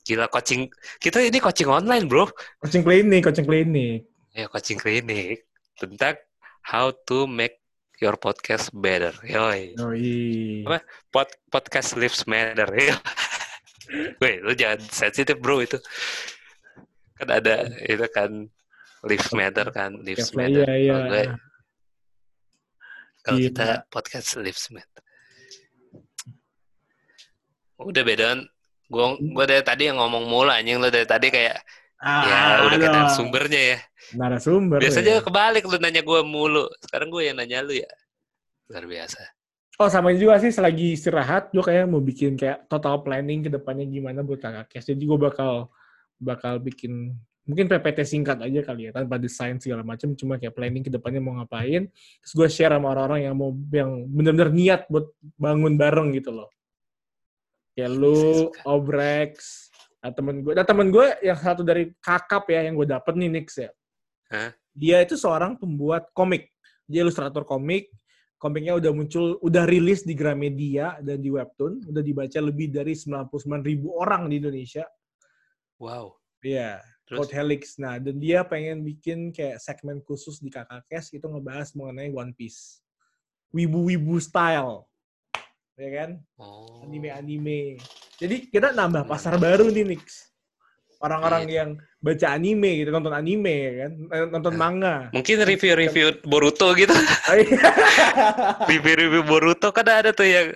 S1: Gila coaching. Kita ini coaching online, bro.
S2: Coaching klinik, coaching klinik.
S1: Ya, coaching klinik. Tentang how to make your podcast better. Yoi.
S2: Yoi.
S1: Apa? Pod, podcast lives matter. Yoi. Weh, lu jangan sensitif, bro, itu. Kan ada, itu kan lives matter kan. Lives
S2: Iya,
S1: matter.
S2: iya.
S1: Kalau gue- Kalau
S2: Gila.
S1: kita podcast lives matter. Udah bedaan. Gue gue dari tadi yang ngomong mulu anjing lu dari tadi kayak ya udah kayak
S2: aduh.
S1: narasumbernya ya.
S2: Narasumber.
S1: Biasanya
S2: ya.
S1: kebalik lu nanya gue mulu. Sekarang gue yang nanya lu ya. Luar biasa.
S2: Oh sama juga sih selagi istirahat gue kayak mau bikin kayak total planning ke depannya gimana buat kakak. Jadi gue bakal bakal bikin mungkin PPT singkat aja kali ya tanpa desain segala macam cuma kayak planning ke depannya mau ngapain terus gue share sama orang-orang yang mau yang benar-benar niat buat bangun bareng gitu loh kayak lu
S1: Suka.
S2: Obrex nah, temen gue nah temen gue yang satu dari kakap ya yang gue dapet nih Nix ya
S1: Hah?
S2: dia itu seorang pembuat komik dia ilustrator komik komiknya udah muncul, udah rilis di Gramedia dan di Webtoon, udah dibaca lebih dari 99 ribu orang di Indonesia.
S1: Wow.
S2: Iya,
S1: Terus
S2: Code Helix. Nah, dan dia pengen bikin kayak segmen khusus di kakak Kes itu ngebahas mengenai One Piece. Wibu-wibu style. Ya kan?
S1: oh.
S2: Anime-anime. Jadi kita nambah pasar baru nih, Nix. Orang-orang
S1: Iya.
S2: yang baca anime gitu, nonton anime ya kan, Eh, nonton
S1: Nah.
S2: manga.
S1: Mungkin review-review Boruto gitu.
S2: Oh, iya.
S1: Review-review Boruto kan ada tuh yang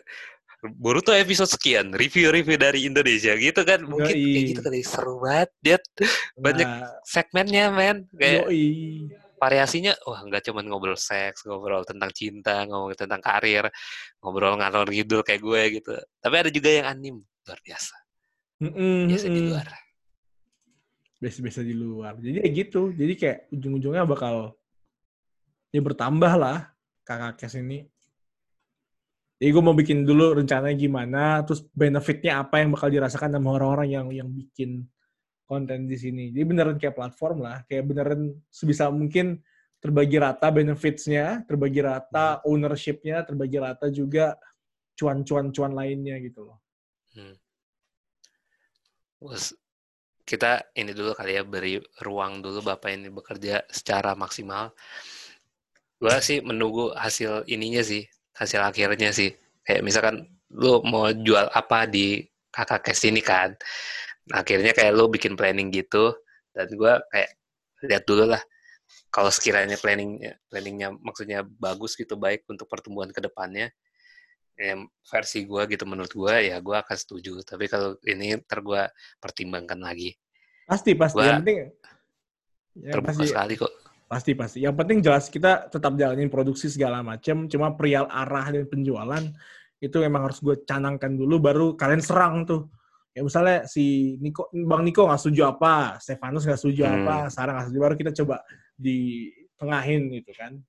S1: Boruto episode sekian, review-review dari Indonesia gitu kan. Mungkin
S2: Yoi.
S1: kayak gitu kali seru banget. Dia banyak
S2: Nah,
S1: segmennya men. Kayak
S2: yoi.
S1: variasinya wah nggak cuma ngobrol seks, ngobrol tentang cinta, ngomong tentang karir, ngobrol ngalor ngidul kayak gue gitu. Tapi ada juga yang anim luar biasa.
S2: Mm-mm,
S1: Biasa di luar.
S2: Biasa-biasa di luar. Jadi ya gitu. Jadi kayak ujung-ujungnya bakal ya bertambah lah kakak kes ini. Jadi gue mau bikin dulu rencananya gimana, terus benefitnya apa yang bakal dirasakan sama orang-orang yang yang bikin konten di sini. Jadi beneran kayak platform lah, kayak beneran sebisa mungkin terbagi rata benefitsnya, terbagi rata ownership-nya, terbagi rata juga cuan-cuan-cuan lainnya gitu loh.
S1: Hmm. Kita ini dulu kali ya beri ruang dulu bapak ini bekerja secara maksimal. Gua sih menunggu hasil ininya sih, hasil akhirnya sih. Kayak misalkan lu mau jual apa di kakak cash ini kan. Akhirnya kayak lu bikin planning gitu dan gua kayak lihat dulu lah kalau sekiranya planningnya planningnya maksudnya bagus gitu baik untuk pertumbuhan ke depannya ya, versi gua gitu menurut gua ya gua akan setuju tapi kalau ini ntar gua pertimbangkan lagi
S2: Pasti pasti.
S1: Gua
S2: yang penting ya,
S1: terbuka
S2: pasti,
S1: sekali kok
S2: pasti pasti. Yang penting jelas kita tetap jalanin produksi segala macam. Cuma perihal arah dan penjualan itu memang harus gue canangkan dulu. Baru kalian serang tuh. Ya misalnya si Niko, Bang Niko nggak setuju apa, Stefanus nggak setuju
S1: Hmm.
S2: apa, Sarah nggak setuju. Baru kita coba di tengahin gitu kan.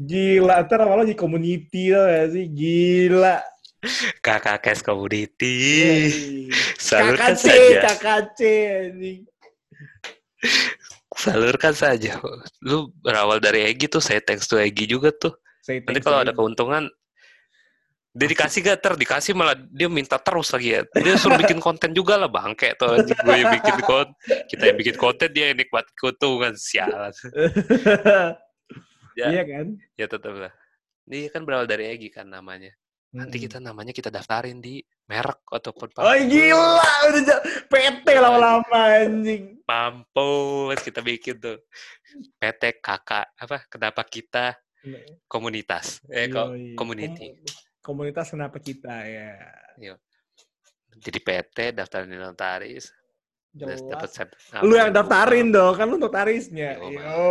S2: Gila, ntar apa lagi community tuh ya sih? Gila.
S1: kakak cash community. Salurkan
S2: KKC,
S1: saja.
S2: KKC.
S1: salurkan saja. Lu berawal dari Egi tuh saya thanks to Egi juga tuh.
S2: Say
S1: nanti kalau ada keuntungan dia dikasih gak? Ter dikasih malah dia minta terus lagi ya. Dia suruh bikin konten juga lah bangke tuh gue yang bikin konten kita yang bikin konten dia yang nikmati keuntungan sialan ya.
S2: Iya kan?
S1: ya tetap lah. Ini kan berawal dari Egi kan namanya. Nanti kita namanya kita daftarin di merek ataupun
S2: Oh gila, udah PT lama-lama anjing.
S1: mampus kita bikin tuh. PT kakak apa kenapa kita? Komunitas. Eh kok community.
S2: Kom- komunitas kenapa kita ya?
S1: jadi PT daftarin di notaris terus dapat
S2: Jelas.
S1: set-
S2: Lu yang daftarin dong, kan lu notarisnya.
S1: Yo,
S2: Yo.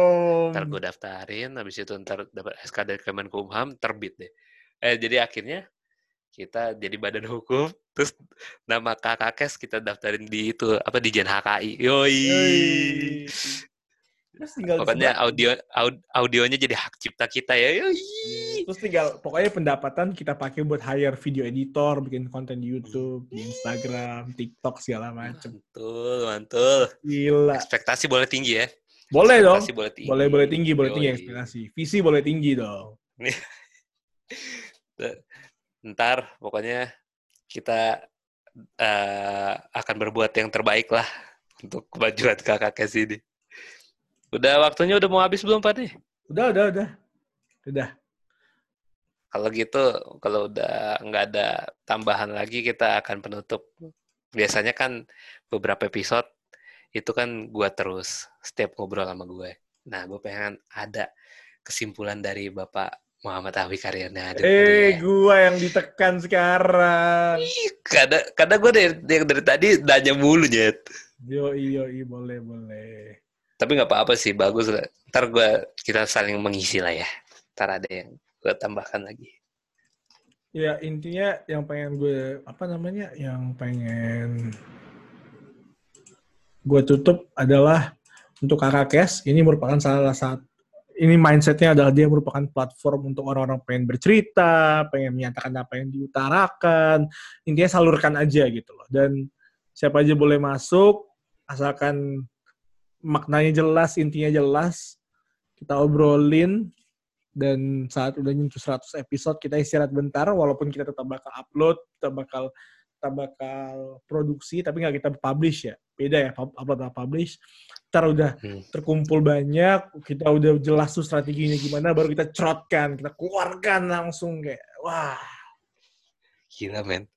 S1: ntar gue daftarin habis itu ntar dapat SK dari Kemenkumham terbit deh eh jadi akhirnya kita jadi badan hukum terus nama kakak kes kita daftarin di itu apa di Jen HKI yoi
S2: Yoi. Terus tinggal
S1: pokoknya audio aud- audionya jadi hak cipta kita ya yoi
S2: Terus tinggal pokoknya pendapatan kita pakai buat hire video editor, bikin konten di YouTube, di Instagram, TikTok segala macem.
S1: mantul mantul
S2: Gila.
S1: ekspektasi boleh tinggi ya
S2: Boleh dong.
S1: boleh tinggi
S2: Boleh boleh tinggi, boleh tinggi ekspektasi. Visi boleh tinggi dong.
S1: ntar pokoknya kita uh, akan berbuat yang terbaik lah untuk kemajuan kakak Kes ini. Udah waktunya udah mau habis belum Pak nih?
S2: Udah, udah, udah. Udah.
S1: Kalau gitu, kalau udah nggak ada tambahan lagi, kita akan penutup. Biasanya kan beberapa episode itu kan gue terus setiap ngobrol sama gue. Nah, gue pengen ada kesimpulan dari Bapak Muhammad Awi Karyana.
S2: Eh, gue yang ditekan sekarang.
S1: Kadang, kadang gue dari, dari, dari tadi nanya mulu, Jet.
S2: Yo, iyo, iyo, boleh, boleh.
S1: Tapi nggak apa-apa sih, bagus lah. Ntar gue, kita saling mengisi lah ya. Ntar ada yang gue tambahkan lagi
S2: ya intinya yang pengen gue apa namanya yang pengen gue tutup adalah untuk kakak kes ini merupakan salah satu ini mindsetnya adalah dia merupakan platform untuk orang-orang pengen bercerita, pengen menyatakan apa yang diutarakan, intinya salurkan aja gitu loh. Dan siapa aja boleh masuk, asalkan maknanya jelas, intinya jelas, kita obrolin, dan saat udah nyentuh 100 episode kita istirahat bentar walaupun kita tetap bakal upload tetap bakal kita bakal produksi tapi nggak kita publish ya. Beda ya upload atau publish. Ntar udah hmm. terkumpul banyak kita udah jelas tuh strateginya gimana baru kita cerotkan kita keluarkan langsung kayak wah.
S1: Gila men.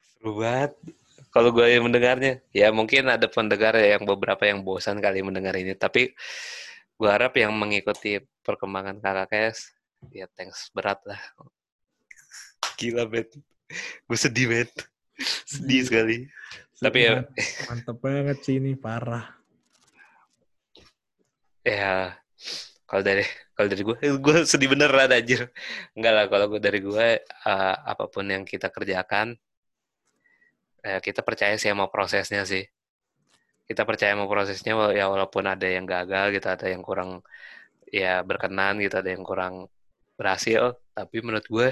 S1: Seru banget kalau gue yang mendengarnya ya mungkin ada pendengar yang beberapa yang bosan kali mendengar ini tapi gue harap yang mengikuti perkembangan kakak kes ya thanks berat lah. Gila bet. Gue sedih bet. Sedih sekali. Sedih tapi ya
S2: mantep banget sih ini parah.
S1: Ya kalau dari kalau dari gue gue sedih beneran anjir. Enggak lah kalau gue dari gue uh, apa pun yang kita kerjakan eh, kita percaya sih sama prosesnya sih. Kita percaya sama prosesnya ya walaupun ada yang gagal gitu ada yang kurang ya berkenan gitu ada yang kurang berhasil. Tapi menurut gue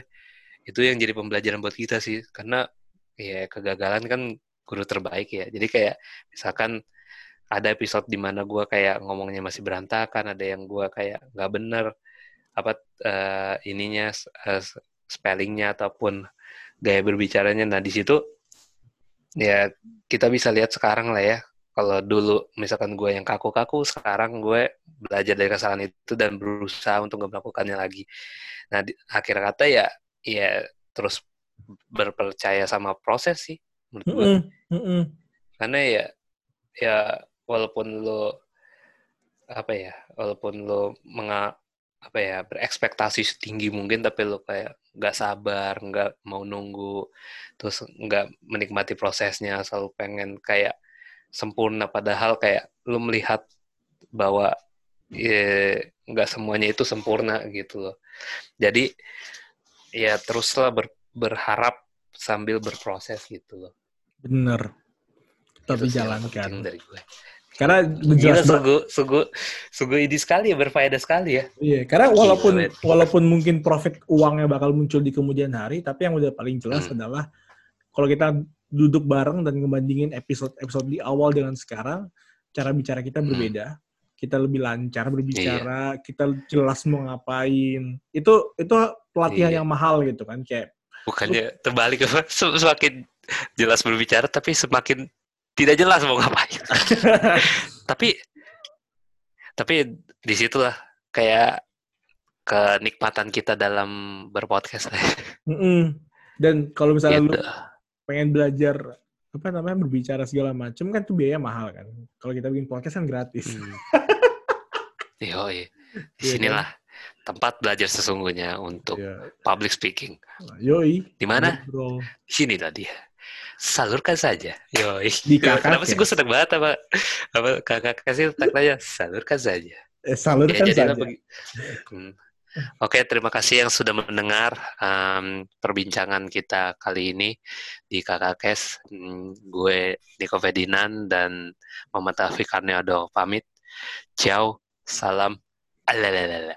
S1: itu yang jadi pembelajaran buat kita sih. Karena ya kegagalan kan guru terbaik ya. Jadi kayak misalkan ada episode di mana gue kayak ngomongnya masih berantakan ada yang gue kayak nggak bener apa uh, ininya uh, spellingnya ataupun gaya berbicaranya. Nah di situ ya kita bisa lihat sekarang lah ya kalau dulu misalkan gue yang kaku-kaku, sekarang gue belajar dari kesalahan itu dan berusaha untuk nggak melakukannya lagi. Nah, di, akhir kata ya, ya terus berpercaya sama proses sih menurut gue. Mm. Mm -hmm. Karena ya, ya walaupun lo apa ya, walaupun lo menga, apa ya berekspektasi setinggi mungkin, tapi lo kayak nggak sabar, nggak mau nunggu, terus nggak menikmati prosesnya, selalu pengen kayak sempurna. Padahal kayak lu melihat bahwa ya, nggak semuanya itu sempurna gitu loh. Jadi ya teruslah ber, berharap sambil berproses gitu loh.
S2: Bener. Tapi jalankan. dari gue karena jelas
S1: sungguh sungguh sungguh ini sekali ya berfaedah sekali ya
S2: iya karena walaupun Gila, walaupun mungkin profit uangnya bakal muncul di kemudian hari tapi yang udah paling jelas hmm. adalah kalau kita duduk bareng dan ngebandingin episode-episode di awal dengan sekarang, cara bicara kita hmm. berbeda. Kita lebih lancar berbicara, iya. kita jelas mau ngapain. Itu itu pelatihan iya. yang mahal gitu kan, kayak
S1: bukannya terbalik semakin jelas berbicara tapi semakin tidak jelas mau ngapain. tapi tapi di situlah kayak kenikmatan kita dalam berpodcast.
S2: Mm -mm. Dan kalau misalnya gitu. lu pengen belajar apa namanya berbicara segala macam kan tuh biaya mahal kan. Kalau kita bikin podcast kan gratis. Hmm.
S1: Yo, iya. Di iya sinilah kan? tempat belajar sesungguhnya untuk yeah. public speaking.
S2: Yoi.
S1: Di mana? Di sini tadi. Salurkan saja. Yoi. Di kakak. Kenapa sih gue seneng banget apa apa kakak kasih tanya salurkan saja.
S2: Eh, salurkan ya, saja.
S1: Hmm. Oke, terima kasih yang sudah mendengar um, perbincangan kita kali ini di Kakak Kes. Hmm, gue Niko Ferdinand dan Muhammad Afiq Karniado pamit. Ciao, salam. Alalala.